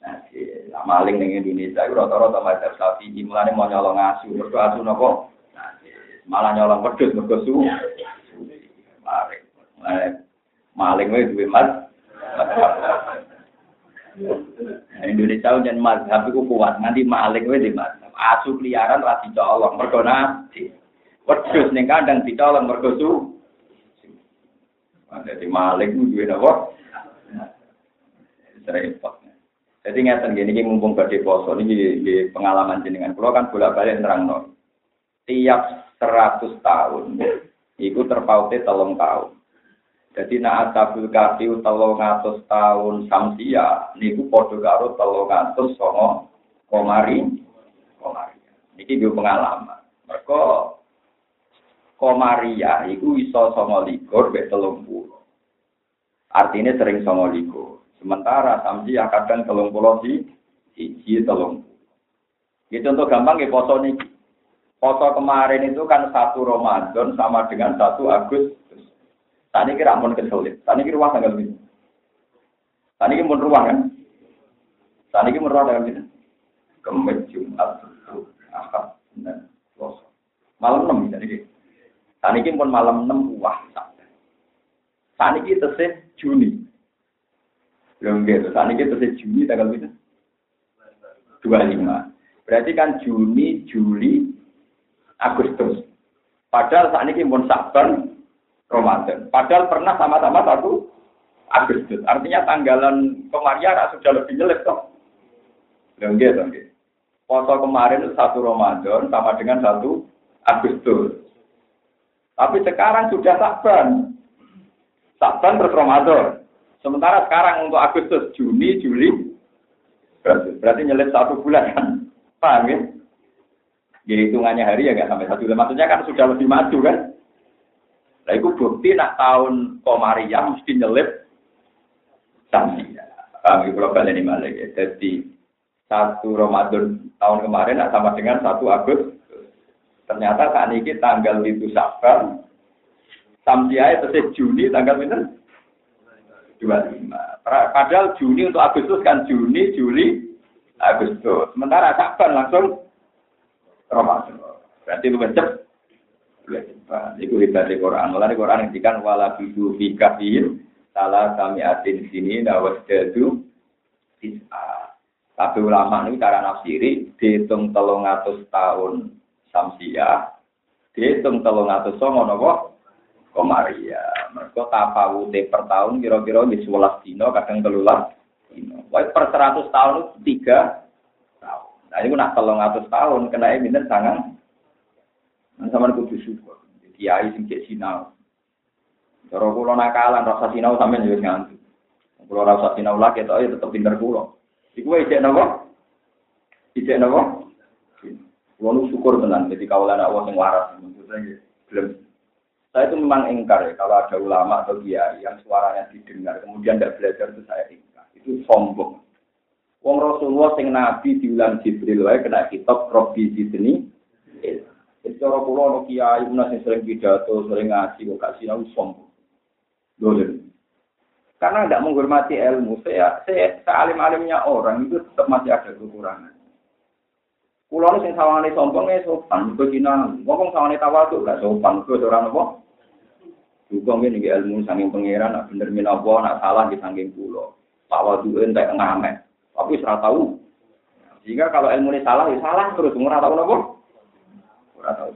Nah, maling ning Indonesia rata-rata madzhab Syafi'i mulane mau nyolong asu, mergo asu nopo? Nah, malah nyolong wedhus mergo su. Maling. maling wae duwe mas. Indonesia jan mazhab iku kuat, nanti maling wae di mazhab. Asu liaran ra dicolong mergo nabi. Wedhus ning kandang dicolong mergo su. Ada di maling duwe napa? Repot. Jadi ngeten gini, ini mumpung badhe poso ini di pengalaman jenengan. Kalau kan bolak-balik nerangno. Tiap 100 tahun, itu terpautnya telung tahun. Jadi nak asabul kafi telung atus tahun samsia niku padha karo telung atus songo komari komari. Niki yo pengalaman. Mereka komaria iku iso songo likur be telung puluh. Artinya sering songo likur. Sementara samsia kadang telung puluh si siji telung. Gitu untuk gampang ya poso niki. Poso kemarin itu kan satu Ramadan sama dengan satu Agustus. Tadi kira pun kesulit. Tadi kira ruang tanggal ini. Tadi kira pun ruang kan. Tadi kira ruang tanggal ini. Kemet Jumat, dan Selasa. Malam enam kira. Tadi kira pun malam enam wah. Tadi kira tesih Juni. Belum gitu. Tadi kira tesih Juni tanggal ini. Dua lima. Berarti kan Juni, Juli, Agustus. Padahal saat ini pun Saban, Ramadan. Padahal pernah sama-sama satu Agustus. Artinya tanggalan kemarin sudah lebih jelek toh. Enggak, enggak. Foto kemarin satu Ramadan sama dengan satu Agustus. Tapi sekarang sudah Saban. Saban terus Ramadan. Sementara sekarang untuk Agustus, Juni, Juli, berarti, berarti nyelip satu bulan kan? Paham ya? Ya hitungannya hari ya nggak sampai satu bulan. Maksudnya kan sudah lebih maju kan? Nah, itu bukti nak tahun Komariah mesti nyelip Samsia. Kami kalau ini malah ya. Jadi satu Ramadan tahun kemarin nak sama dengan satu Agustus. Ternyata saat ini tanggal itu Sabar. Samsia itu Juni tanggal itu 25. Padahal Juni untuk Agustus kan Juni, Juli, Agustus. Sementara Sabar langsung Ramadan. Berarti lebih cepat Iku hebat di Quran. Mulai Quran yang dikan wala bidu fi kafir salah kami atin sini dawas jadu. Tapi ulama ini cara nafsiri dihitung telung atus tahun samsia, dihitung telung atus songo nopo komaria. Mereka tafawute per tahun kira-kira di sebelas dino kadang telulas dino. Wah per seratus tahun itu tiga tahun. Nah ini nak telung atus tahun kena ini sangat sama kudu syukur. Kiai sing cek sinau. Cara kula nakalan rasa sinau sampean yo nganti. Kula rasa sinau lagi to ya tetep pinter kula. Iku wae cek napa? Ijek napa? Kula nu syukur tenan jadi kawalan Allah sing waras. Maksudnya belum saya itu memang ingkar ya kalau ada ulama atau kiai yang suaranya didengar kemudian tidak belajar itu saya ingkar itu sombong. Wong Rasulullah sing nabi diulang Jibril wae kena kitab Robbi Zidni jadi cara kula ono kiai una sing sering pidato, sering ngaji kok gak sinau sombong. Dolen. Karena tidak menghormati ilmu, saya, saya sealim-alimnya orang itu tetap masih ada kekurangan. Kulo sing sawangane sombong ya sopan, kok dina ngomong sawangane tawadhu gak sopan, kok ora napa. Juga ngene iki ilmu saking pangeran, nak bener min apa, nak salah di saking kulo. Tawadhu entek ngamet. Tapi ora tahu. Jika kalau ilmu ini salah, ya salah terus ora tahu napa. Ora tahu.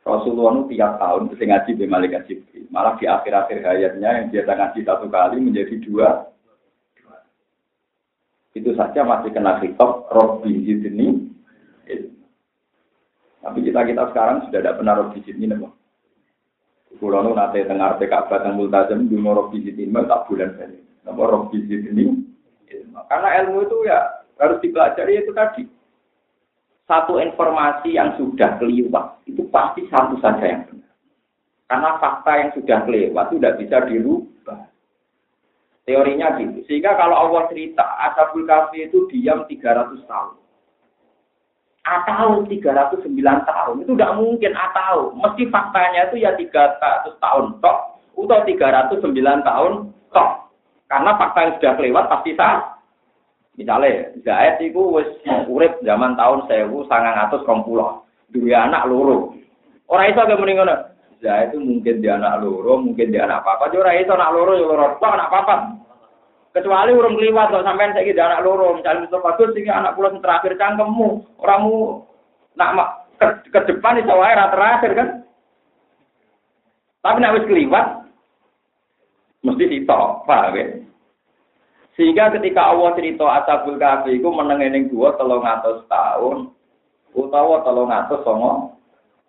Rasulullah itu tiap tahun bisa ngaji di malaikat Jibril. Malah di akhir-akhir hayatnya yang biasa ngaji satu kali menjadi dua. Itu saja masih kena hitop Robbi Zidni. Tapi kita kita sekarang sudah tidak pernah Robbi Zidni, nih, Kulo nu nate dengar PKB teng multazam di Robbi Zidni, tak bulan kali. Nama Robbi Zidni. Karena ilmu itu ya harus dipelajari itu tadi satu informasi yang sudah kelewat itu pasti satu saja yang benar. Karena fakta yang sudah kelewat itu tidak bisa dirubah. Teorinya gitu. Sehingga kalau Allah cerita Ashabul Kahfi itu diam 300 tahun. Atau 309 tahun. Itu tidak mungkin atau. Mesti faktanya itu ya 300 tahun tok. Atau 309 tahun tok. Karena fakta yang sudah kelewat pasti sah. Misalnya, Zaid itu wis urip zaman tahun sewu sangang atus pulau. Dua anak loro. Orang itu agak mendingan. Zaid itu mungkin dia anak loro, mungkin dia anak apa. Jadi orang itu anak loro, ya loro. Kok anak apa? Kecuali urung keliwat kok sampean saiki dia anak loro. Misalnya Mr. Bagus sing anak pulau terakhir cangkemmu. Orangmu nak ke, ke depan itu wae terakhir kan. Tapi nak wis keliwat mesti sitok, paham ya? Sehingga ketika Allah cerita Ashabul Kahfi itu meneng dua telung atus tahun utawa telung atus songo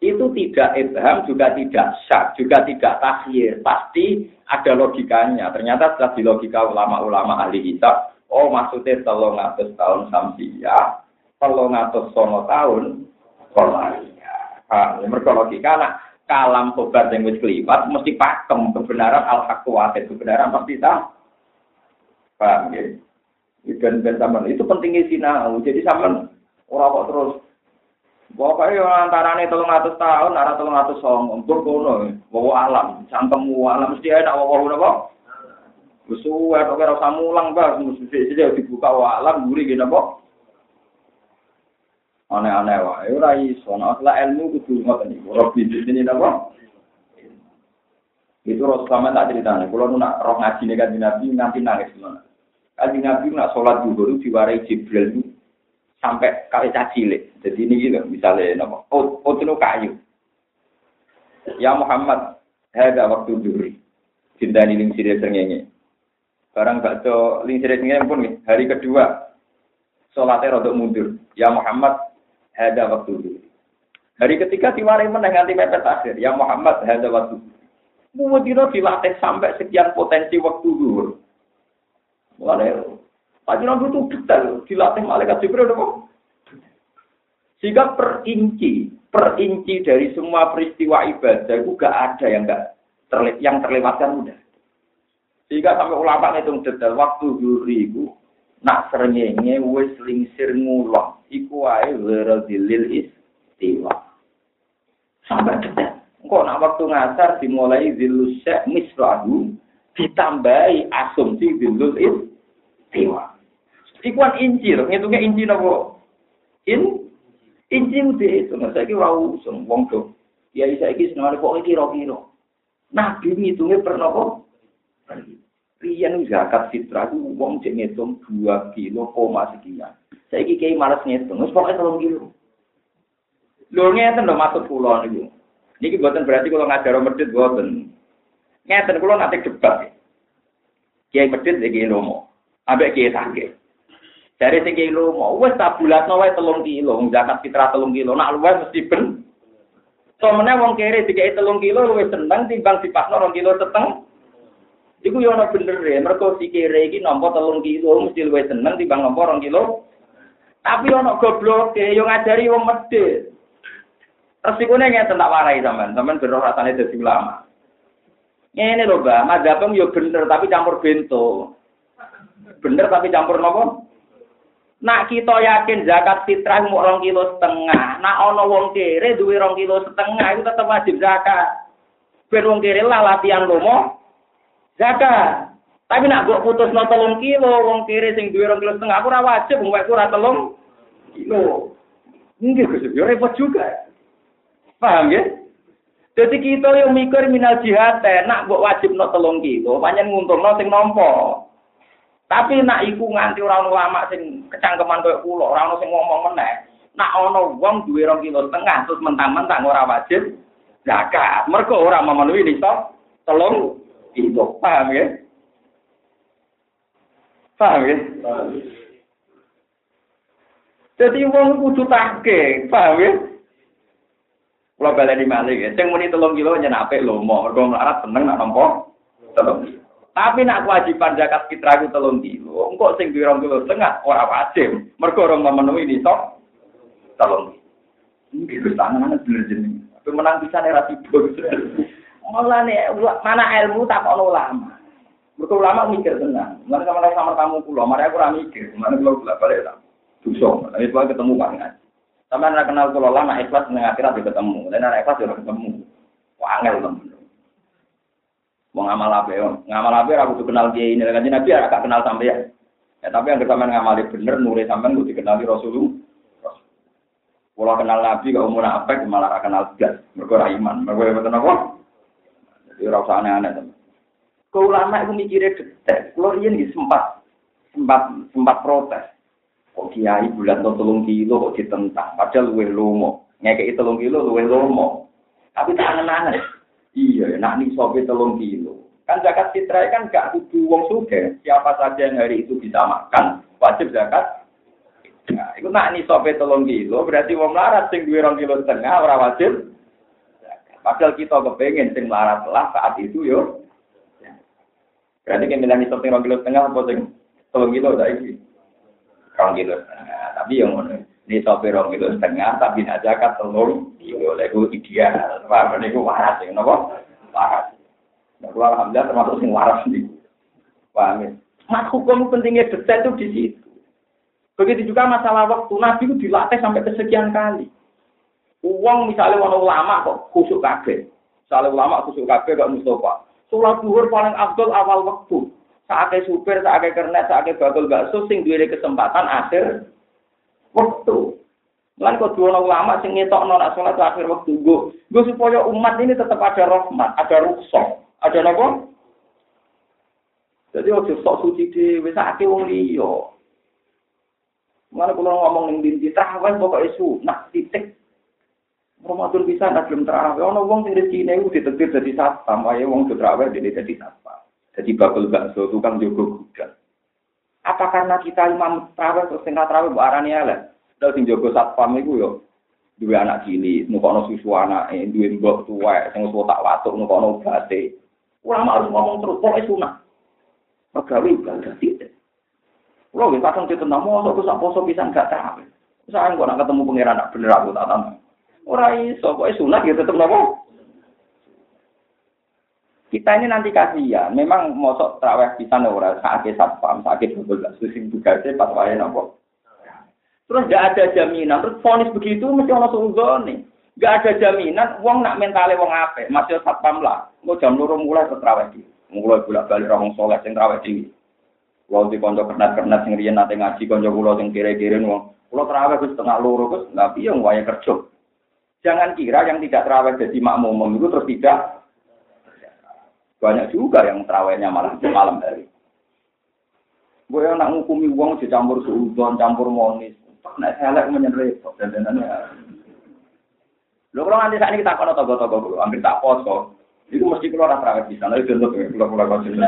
itu tidak ibham juga tidak syak juga tidak takhir pasti ada logikanya. Ternyata setelah di logika ulama-ulama ahli kitab oh maksudnya telung atus tahun samsia telung atus songo tahun kolaria ah mereka logika nak kalam sobat yang wis kelipat mesti pakem kebenaran al haq kebenaran pasti tak Paham ya? Dan dan itu pentingnya sinau. Jadi zaman orang kok terus Pokoknya antara ini tolong atas tahun, arah tolong atas song, untuk kono, bawa alam, cangkemmu alam mesti bawa bawa apa? Besuwe, atau kira usah mulang bah, mesti saja dibuka wa alam, gurih gitu apa? Aneh-aneh wah, ya rai, soalnya ilmu itu ngoten roh bisnis ini apa? Itu Rasulullah tak ceritanya, kalau nak roh ngaji nih kan nabi nanti nangis gimana? Kaji Nabi nak sholat zuhur diwarai Jibril itu sampai kali cilik. Jadi ini gitu, misalnya nama, oh kayu. Ya Muhammad, ada waktu zuhur. Cinta ini ling sirih sengenge. Barang baca ling sirih sengenge pun hari kedua sholatnya rodok mundur. Ya Muhammad, ada waktu zuhur. Hari ketiga diwarai menang nanti mepet akhir. Ya Muhammad, ada waktu zuhur. Mumudino dilatih sampai sekian potensi waktu zuhur. Mulane Pak Nabi itu detail dilatih malaikat Jibril kok. Sehingga per inci, per inci dari semua peristiwa ibadah itu gak ada yang gak terle yang terlewatkan mudah. Sehingga sampai ulama ngitung detail waktu juri itu nak serengenge wis lingsir ngulon iku wae dilil istiwa. Sampai detail. Kok nak waktu ngasar dimulai zilusya mislahu ditambahi asumsi zilul is Dewa. Ikuan inci loh, ngitungnya inci nopo. In, inci udah itu, nggak saya kira usung, wong tuh. Ya saya kira senang kok kira-kira. Nabi ngitungnya pernah kok. Rian zakat fitrah itu wong cek ngitung dua kilo koma sekian. Saya kira malas ngitung, terus pokoknya tolong kilo. Lho ngeten lho maksud kula niku. Niki buatan berarti kalau ngajar medit buatan. Ngeten kula nanti debat. Kiai medit iki lomo ambek sakit. Dari sing kiai mau wes tak bulatno wae telung kilo, zakat fitrah telung kilo, nak luwes mesti ben. Somene wong kere dikai telung kilo luwes seneng timbang dipasno rong kilo seteng. Iku yo ana bener ya, mergo si iki nampa telung kilo mesti luwes seneng timbang nampa rong kilo. Tapi ana goblok e yo ngajari wong medhit. Resikune ngeten tak warai sampean, sampean beroh rasane dadi ulama. Ngene lho, Mbak, madzhabem yo bener tapi campur bento. Bener tapi campur nopo? Nak kita yakin zakat fitrah mau rong kilo setengah. Nak ono wong kere duwe rong kilo setengah itu tetap wajib zakat. Ben wong kere lah latihan lomo zakat. Tapi nak gue putus no telung kilo, wong kere sing duwe rong kilo setengah, aku ora wajib, wong ora telung kilo. Enggak, Gus, yo repot juga. Paham ya? Jadi kita yang mikir minal jihad, nak buat wajib no telung kilo, banyak nguntung no sing nompo. Tapi nak iku nganti orang ulama sing kecangkeman koyo kula, ora ono sing ngomong meneh. Nak ono wong duwe rong kilo setengah terus mentang-mentang ora wajib zakat. Mergo ora memenuhi nisab telung itu. Paham ya? Paham ya? Jadi wong kudu take, paham ya? Kalau baleni malih ya, sing muni telung kilo nyenapik lomo, mergo melarat seneng nak nampa telung kilo. Tapi nak kewajiban zakat fitrah itu telung kilo, engkau sing duwe kilo setengah ora wajib, mergo ora memenuhi nisab telung kilo. Ini wis tangan bener jeneng. Tapi menang bisa ora tiba. Mulane mana ilmu tak ono ulama. Mergo ulama mikir tenang. Mulane sama sama kamu kula, mari aku ora mikir, mulane kula kula balik ta. Dosa, tapi ketemu kan sama anak kenal kalau lama ikhlas dengan akhirat ketemu. Dan anak ikhlas juga ketemu. Wah, angel temen. Mau ngamal apa ya? Ngamal apa aku tuh kenal dia ini. Kan Nabi agak kenal sampai ya. Ya tapi yang sama ngamali bener, nuri sampai gue dikenali Rasulullah. Kalau kenal Nabi, kalau umur apa, malah kenal gas. Mereka iman. Mereka yang betul apa? Jadi rasa aneh-aneh teman. Kalau lama itu mikirnya detek. Kalau ini sempat sempat sempat protes. Kok kiai bulan to telung kilo kok ditentang, padahal luwih lomo. Ngekeki telung kilo luwih lomo. Tapi tak angen-angen. Iya, nak nih sobe telung kilo. Kan zakat fitrah kan gak kudu wong suge. Siapa saja yang hari itu bisa makan, wajib zakat. Nah, itu nak nih sobe telung kilo, berarti wong larat sing duwe rong kilo setengah ora wajib. Padahal kita kepengen sing larat lah saat itu yo. Berarti kan milih nih sobe rong kilo setengah apa sing telung kilo saiki rong kilo setengah. Tapi yang mana ini sopir rong kilo setengah, tapi nak zakat telur, kilo lego ideal. Wah, ini gue waras ya, nopo waras. Nah, alhamdulillah termasuk sing waras nih. Wah, amin. Mas hukum pentingnya detail itu di situ. Begitu juga masalah waktu Nabi itu dilatih sampai kesekian kali. Uang misalnya warna ulama kok khusuk kabeh. Misalnya ulama khusuk kabeh gak Mustafa. Sholat duhur paling abdul awal waktu. Saatnya supir, saatnya kernet, saatnya bakul bakso, sing duwe kesempatan akhir waktu. Lan kok dua ulama sing ngetok nona sholat akhir waktu gue, gue supaya umat ini tetap ada rahmat, ada rukhsah, ada apa? Jadi waktu sok suci di aki wong liyo. Mana kalau ngomong ning dinti terawih pokoknya nah titik. Ramadan bisa nak belum terawih. Ono wong sing rezekine iku ditetir dadi satpam, wae wong terawih dene dadi satpam. Jadi bakul bakso tukang jogo kuda. Apa karena kita imam terawih terus tinggal terawih bu arani ala? Terus sing jogo satpam itu yo dua anak cilik, nukono susu anak, dua mbok tua, sing wis tak watuk nukono bate. Ulama harus ngomong terus, pokoknya sunah. Pegawai ibadah tidak. Lo wis kadang ditentang, mau aku sak poso bisa enggak terawih. Saya nggak ketemu pangeran nak bener aku tak tahu. Orang iso, pokoknya sunah ya tetep nopo. Kita ini nanti kasihan, memang mosok terawih bisa ora sakit satpam, sakit betul susing tugasnya pas wae nopo. Terus gak ada jaminan, terus fonis begitu mesti ono nih. Gak ada jaminan, wong nak mentale wong apik, masih satpam lah. Engko jam loro mulai terawih iki. Mulai bolak balik orang soleh sing terawih iki. Kulo di konco kernat-kernat sing riyen nate ngaji konco kulo sing kire-kire wong. Kulo terawih wis setengah loro Gus, nggak piye wae kerja. Jangan kira yang tidak terawih jadi makmum itu terus tidak banyak juga yang terawihnya malah malam hari. Gue yang nak ngukumi uang dicampur suudon, campur monis. Nek selek menyen repot dan dan Lo kalau nanti saat ini kita kono togo-togo dulu, ambil tak poso. Itu mesti keluar terawih di sana. Itu untuk keluar keluar kau sini.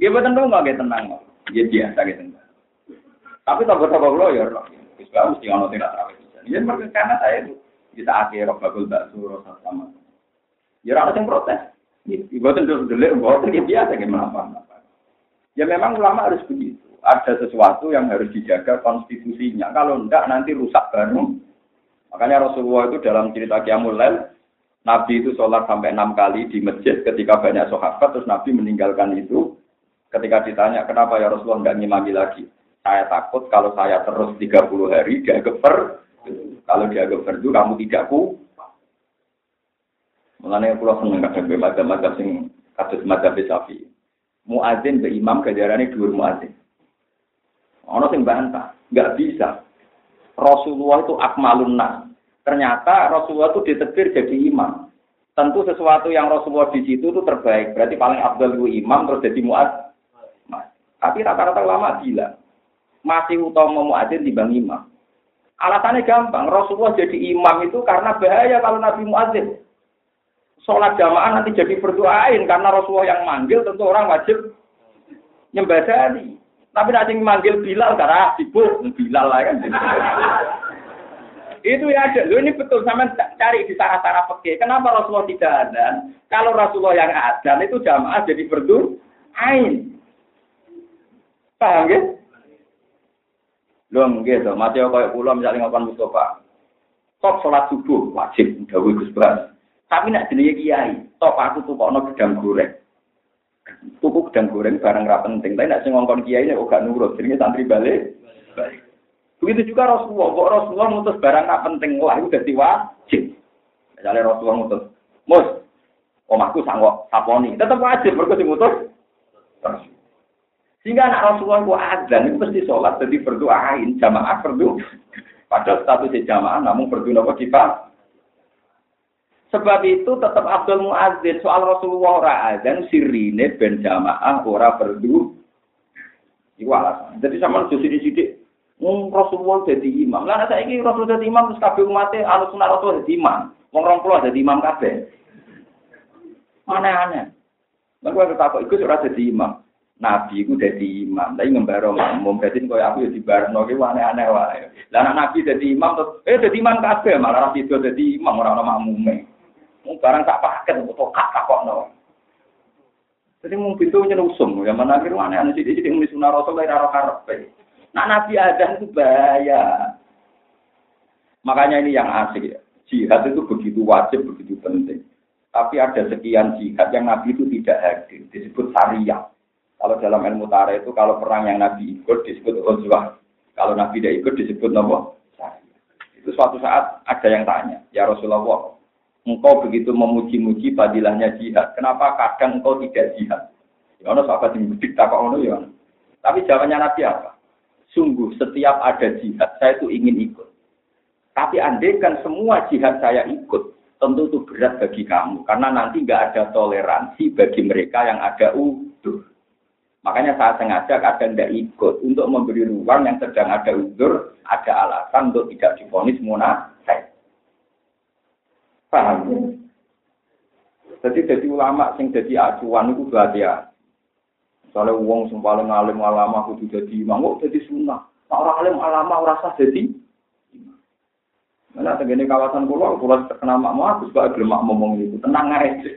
Gue betul dong nggak tenang. Dia biasa gitu. Tapi togo-togo lo ya, Islam mesti ngono tidak terawih di sana. Ya mereka karena saya itu kita akhir bagul bakso rasa sama. Ya orang yang protes. Buatan terus delik, buatan ya biasa Ya memang ulama harus begitu. Ada sesuatu yang harus dijaga konstitusinya. Kalau enggak nanti rusak baru. Makanya Rasulullah itu dalam cerita Qiyamul Nabi itu sholat sampai enam kali di masjid ketika banyak sahabat, terus Nabi meninggalkan itu. Ketika ditanya, kenapa ya Rasulullah enggak ngimami lagi? Saya takut kalau saya terus 30 hari, dia geper. Kalau dia geper itu kamu tidak ku, Mengenai pulau seneng kadang be madzhab sing kados madzhab Syafi'i. Muadzin be imam gajarane dhuwur muadzin. Ono sing bantah, nggak bisa. Rasulullah itu akmalun. Ternyata Rasulullah itu ditetir jadi imam. Tentu sesuatu yang Rasulullah di situ itu terbaik. Berarti paling abdul itu imam terus jadi muad. Tapi rata-rata ulama bilang masih utama muadzin dibanding imam. Alasannya gampang, Rasulullah jadi imam itu karena bahaya kalau Nabi muadzin. Sholat jamaah nanti jadi berdoain karena Rasulullah yang manggil tentu orang wajib nyembadani. Tapi nanti manggil Bilal karena sibuk Bilal lah kan. Itu ya ada. Lo ini betul sama cari di sarah-sarah peke. Kenapa Rasulullah tidak ada? Kalau Rasulullah yang ada itu jamaah jadi berdoain. Paham? Lho nggih to, mati kaya kula misalnya ngopan Mustafa. Top sholat subuh wajib dawuh Gus. Tapi nak jenenge kiai, top aku tukokno gedang goreng. Tuku gedang goreng barang ra penting, tapi nak sing ngongkon kiai nek gak nurut, jenenge santri balik. Begitu juga Rasulullah, kok Rasulullah mutus barang ra penting, wah itu dadi wajib. Misalnya Rasulullah mutus, "Mus, omahku sanggup saponi." Tetap wajib mergo dimutus. Sehingga anak Rasulullah itu adzan itu pasti sholat, jadi berdoain jamaah berdoa. Padahal statusnya jamaah namun berdoa apa kita? Sebab itu tetap Abdul Muazzin soal Rasulullah ora adzan sirine ben jamaah ora berdoa. Iku alasan. Jadi sama di sini sidik Wong Rasulullah jadi imam. Lah saya ini Rasul jadi imam terus kabeh umatnya alus sunah Rasul jadi imam. Wong rong puluh jadi imam kabeh. Mana-mana. Lalu aku takut ikut ora jadi imam. Nabi itu jadi imam, tapi ngembaro makmum. Jadi kau aku ya di barno, itu aneh-aneh wae. Lah anak Nabi jadi imam terus, eh jadi imam kabeh malah itu jadi imam orang-orang makmume. Barang tak paket, atau kak kok no. Jadi mau pintu nyerusum, ya mana kira aneh-aneh sih, jadi sunah rasul dari arah karpe. Nah Nabi ada itu bahaya. Makanya ini yang asik ya. Jihad itu begitu wajib, begitu penting. Tapi ada sekian jihad yang Nabi itu tidak hadir, disebut syariah. Kalau dalam ilmu tarikh itu kalau perang yang Nabi ikut disebut Ghazwah. Kalau Nabi tidak ikut disebut nama Itu suatu saat ada yang tanya, ya Rasulullah, engkau begitu memuji-muji fadilahnya jihad, kenapa kadang engkau tidak jihad? Ya Allah, sahabat yang bedik tak ono ya. Tapi jawabannya Nabi apa? Sungguh setiap ada jihad, saya itu ingin ikut. Tapi andaikan semua jihad saya ikut, tentu itu berat bagi kamu. Karena nanti nggak ada toleransi bagi mereka yang ada udur. Makanya saya sengaja kadang tidak ikut untuk memberi ruang yang sedang ada uzur, ada alasan untuk tidak difonis munafik. Paham? Jadi jadi ulama sing jadi acuan itu ya. Soalnya uang sing paling alim ulama kudu jadi imam, jadi sunnah. Nah, orang alim ulama rasa jadi Mana tegene kawasan pulau, pulau terkenal mak aku sebab mak ngomong itu tenang aja.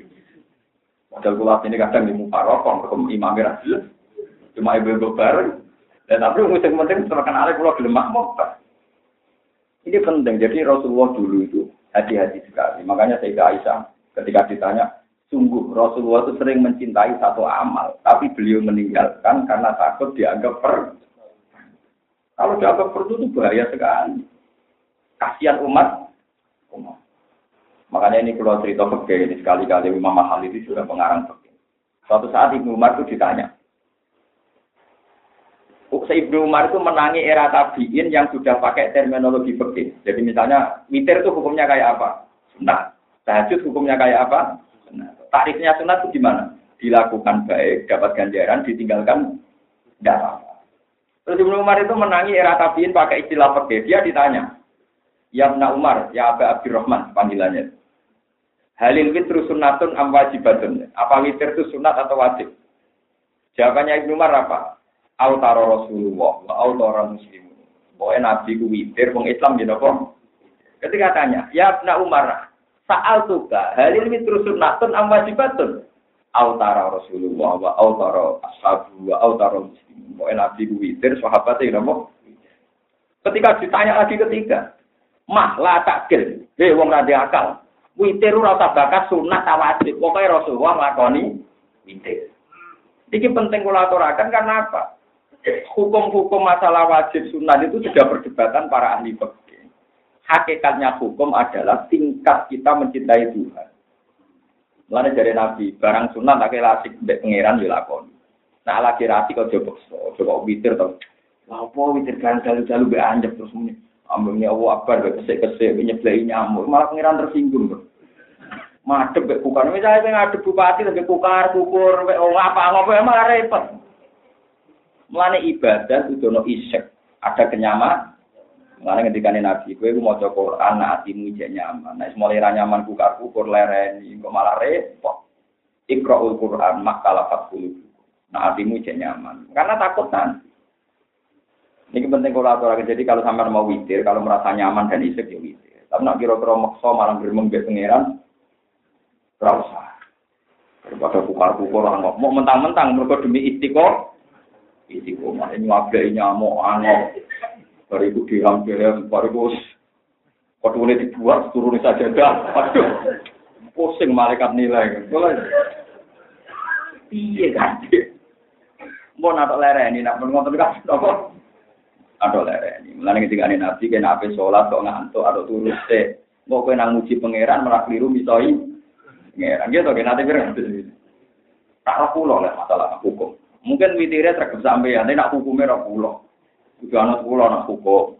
Padahal pulau ini kadang di muka rokok, ke imam jelas. Cuma ibu-ibu bareng. Dan tapi musim penting terkenal kalau gelem makmum. Ini penting. Jadi Rasulullah dulu itu hati-hati sekali. Makanya saya Aisyah ketika ditanya, sungguh Rasulullah itu sering mencintai satu amal, tapi beliau meninggalkan karena takut dianggap per. Kalau dianggap per itu bahaya sekali. Kasihan umat. umat. Makanya ini kalau cerita fakir ini sekali-kali Imam Mahal itu sudah pengarang fakir. Suatu saat Ibnu Umar itu ditanya, Ibnu Umar itu menangi era tabiin yang sudah pakai terminologi fikih. Jadi misalnya witir itu hukumnya kayak apa? Sunat. Tahajud hukumnya kayak apa? Sunat. Tarifnya sunat itu gimana? Dilakukan baik, dapat ganjaran, ditinggalkan tidak apa. Terus Ibnu Umar itu menangi era tabiin pakai istilah fikih. Dia ditanya, Ya Ibnu Umar, ya Aba Abdurrahman panggilannya. Halil witru sunatun am wajibatun. Apa witir itu sunat atau wajib? Jawabannya Ibnu Umar apa? Autara Rasulullah wa autara muslim. Pokoknya Nabi ku witir, wong Islam gitu kok. Ketika tanya, ya Ibn Umar, saal tuka, halil mitru sunnatun am wajibatun. Autara Rasulullah wa autara ashabu wa autara muslim. Pokoknya Nabi ku witir, sahabatnya gitu kok. Ketika ditanya lagi ketiga, mah lah takil, hei wong rada akal. Witir ora usah bakat sunat ta wajib. Pokoke Rasulullah nglakoni witir. Iki penting kula aturaken karena apa? Hukum-hukum masalah wajib sunnah itu sudah perdebatan para ahli fikih. Hakikatnya hukum adalah tingkat kita mencintai Tuhan. Mulanya dari Nabi, barang sunnah tak lasik mbek pangeran dilakoni. Nah lagi rasi kau coba coba witir tau. Lah apa witir kan jalu-jalu be anjep terus muni. Ambungnya Allah akbar be kesek-kesek nyeblei nyamuk, malah pangeran tersinggung. Madep be kukar, misalnya ngadep bupati lagi kukar, kukur, be oh apa ngopo emang repot. Mulane ibadah no isek, ada kenyaman. Mulane ketika nabi kowe ku maca Quran nak atimu jek nyaman. Nek mulai ra nyaman ku karku kur lereni kok malah repot. Iqra'ul Quran makalafat qulub. Nak atimu jek nyaman. Karena takut nanti. Ini penting kalau aturakan. Jadi kalau sampai mau witir, kalau merasa nyaman dan isek ya witir. Tapi nak kira-kira maksa malah bermeng be pangeran, rasa. Daripada pukar-pukar orang mau mentang-mentang mereka demi istiqo, istiqo. Ini wabai nyamuk, angok. Bariku dihampir, bariku ini dibuat, turun saja dah. Aduh, pusing malaikat nilai. Iya kan? Mau nato lereni, nak mengontrol kan? Apa? Ada lereni. Mulane ketika ini nabi kena ape sholat kok ngantuk atau turun se. Mau kue nang muji pangeran malah keliru misoi. Pangeran gitu kan nanti kira Tak pulau lah masalah hukum. Mungkin witirnya terkep sampai ya, nak hukumnya rak pulau. Juga anak pulau nak hukum.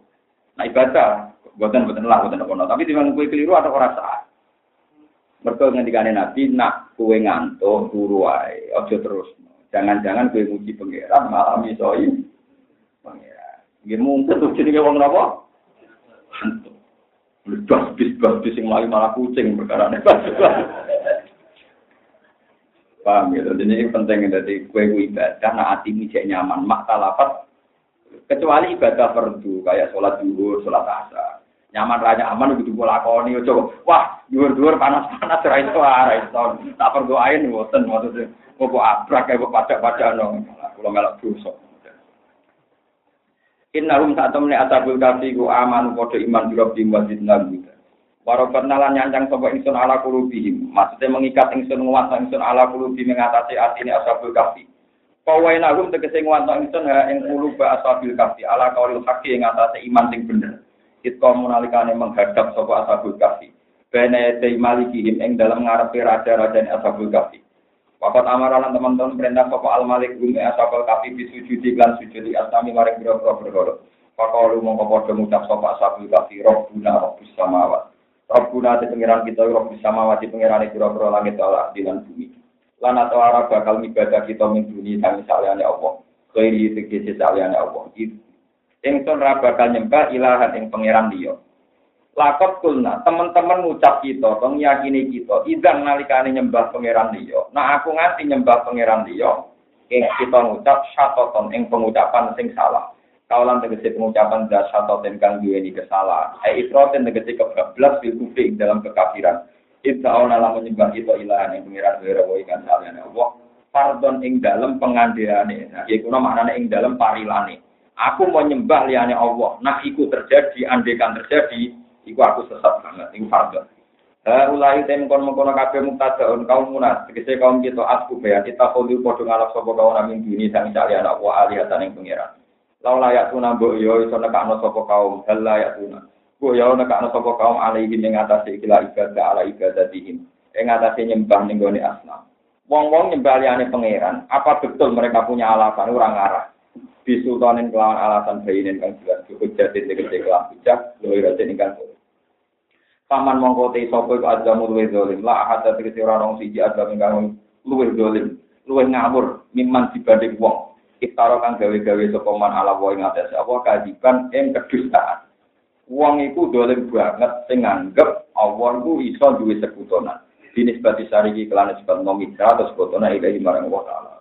Nah ibadah, buatan buatan lah buatan apa Tapi timbang kue keliru atau orang saat. Mereka ngendikane nabi nak kue ngantuk turu wae, ojo terus. Jangan-jangan kue muji pangeran malah misoi pangeran. Nggih mungkin tuh jenenge wong napa? Bas bis bas bis sing malah kucing perkara ne. Paham ya, jadi ini penting jadi kue kue ibadah, nah hati cek nyaman, mak talafat kecuali ibadah fardu kayak sholat duhur, sholat asar. Nyaman raya aman begitu pola koni, coba wah duhur duhur panas panas rai itu rai itu tak perlu air nih, bosen maksudnya mau abrak kayak pajak pajak nong, kalau melak dosa. Innahum saat temne asabul kafi ku aman kode iman jurab di masjid nabi. Warobat nalan nyancang sopo ingsun ala kulubihim. Maksudnya mengikat ingsun nguat ingsun ala kulubi mengatasi asini asabul kafi. Kawai nahum tegese nguat ingsun ha ing kuluba asabil kafi ala kaulil haki ing atase iman sing bener. Kita menalikane menghadap sopo asabul kafi. Bene te malikihim ing dalam ngarepe raja-raja asabul kafi. Wakat amaralan teman-teman perintah sopo al malik bumi asapal kafi bisujudi lan sujudi asami maring biro-biro berhoro. Pakalu mongko padha ngucap sopo asapul kafi robbuna robbus samawat. Robbuna di pengiran kita robbus samawat di pengiran biro-biro langit ala dilan bumi. Lan atau arah bakal ibadah kita min dunia sami saliyane Allah. Khairi tegese saliyane Allah. Ingsun ra bakal nyembah ilahan ing pengiran dia. lakot kulna teman-teman ngucap kita tong yakini kita idang nalikane nyembah pangeran liya nah aku nganti nyembah pangeran liya ing kita ngucap syatoton ing pengucapan sing salah kaulan tegese pengucapan das syatoten kang duweni kesalahan. E itroten tegese kebablas bil kufri dalam kekafiran. Ibta ona lah menyembah kita ilahan yang pengiran wira wa ikan salian Allah. Pardon ing dalam pengandiane Nah, ya kuna maknanya ing dalam parilane. Aku mau nyembah liane Allah. Nah, iku terjadi, andekan terjadi Iku aku sesat banget, iku fardhu. Ha ulai tem kon mengkono kabeh muktadaun kaum munat, tegese kaum kita asku bayan kita kudu padha ngalap sapa kaum namin dini sang cari anak wa alihatan ing pangeran. Lau layak tuna mbok yo iso nekakno sapa kaum, hal layak tuna. Mbok yo nekakno sapa kaum alaihi ing atase ikilah ibadah ala ibadatihim. Ing atase nyembah ning gone asnam. Wong-wong nyembah liyane pangeran, apa betul mereka punya alasan orang arah? Bisultanin kelawan alasan bayinin kang jelas, hujjatin tegese kelah hujjah, luwih ratin ingkang Paman mongko te sapa iku adamu luwe zalim. La ahad tegese ora rong siji adam ingkang luwe zalim, luwe ngawur miman dibanding wong. Iftara kang gawe-gawe sapa man ala wa ing atase apa kadiban ing kedustaan. Wong iku dolim banget sing nganggep Allah iku iso duwe sekutonan. Dinisbati sariki kelan sebab nomitra atau sekutona ilahi marang Allah Ta'ala.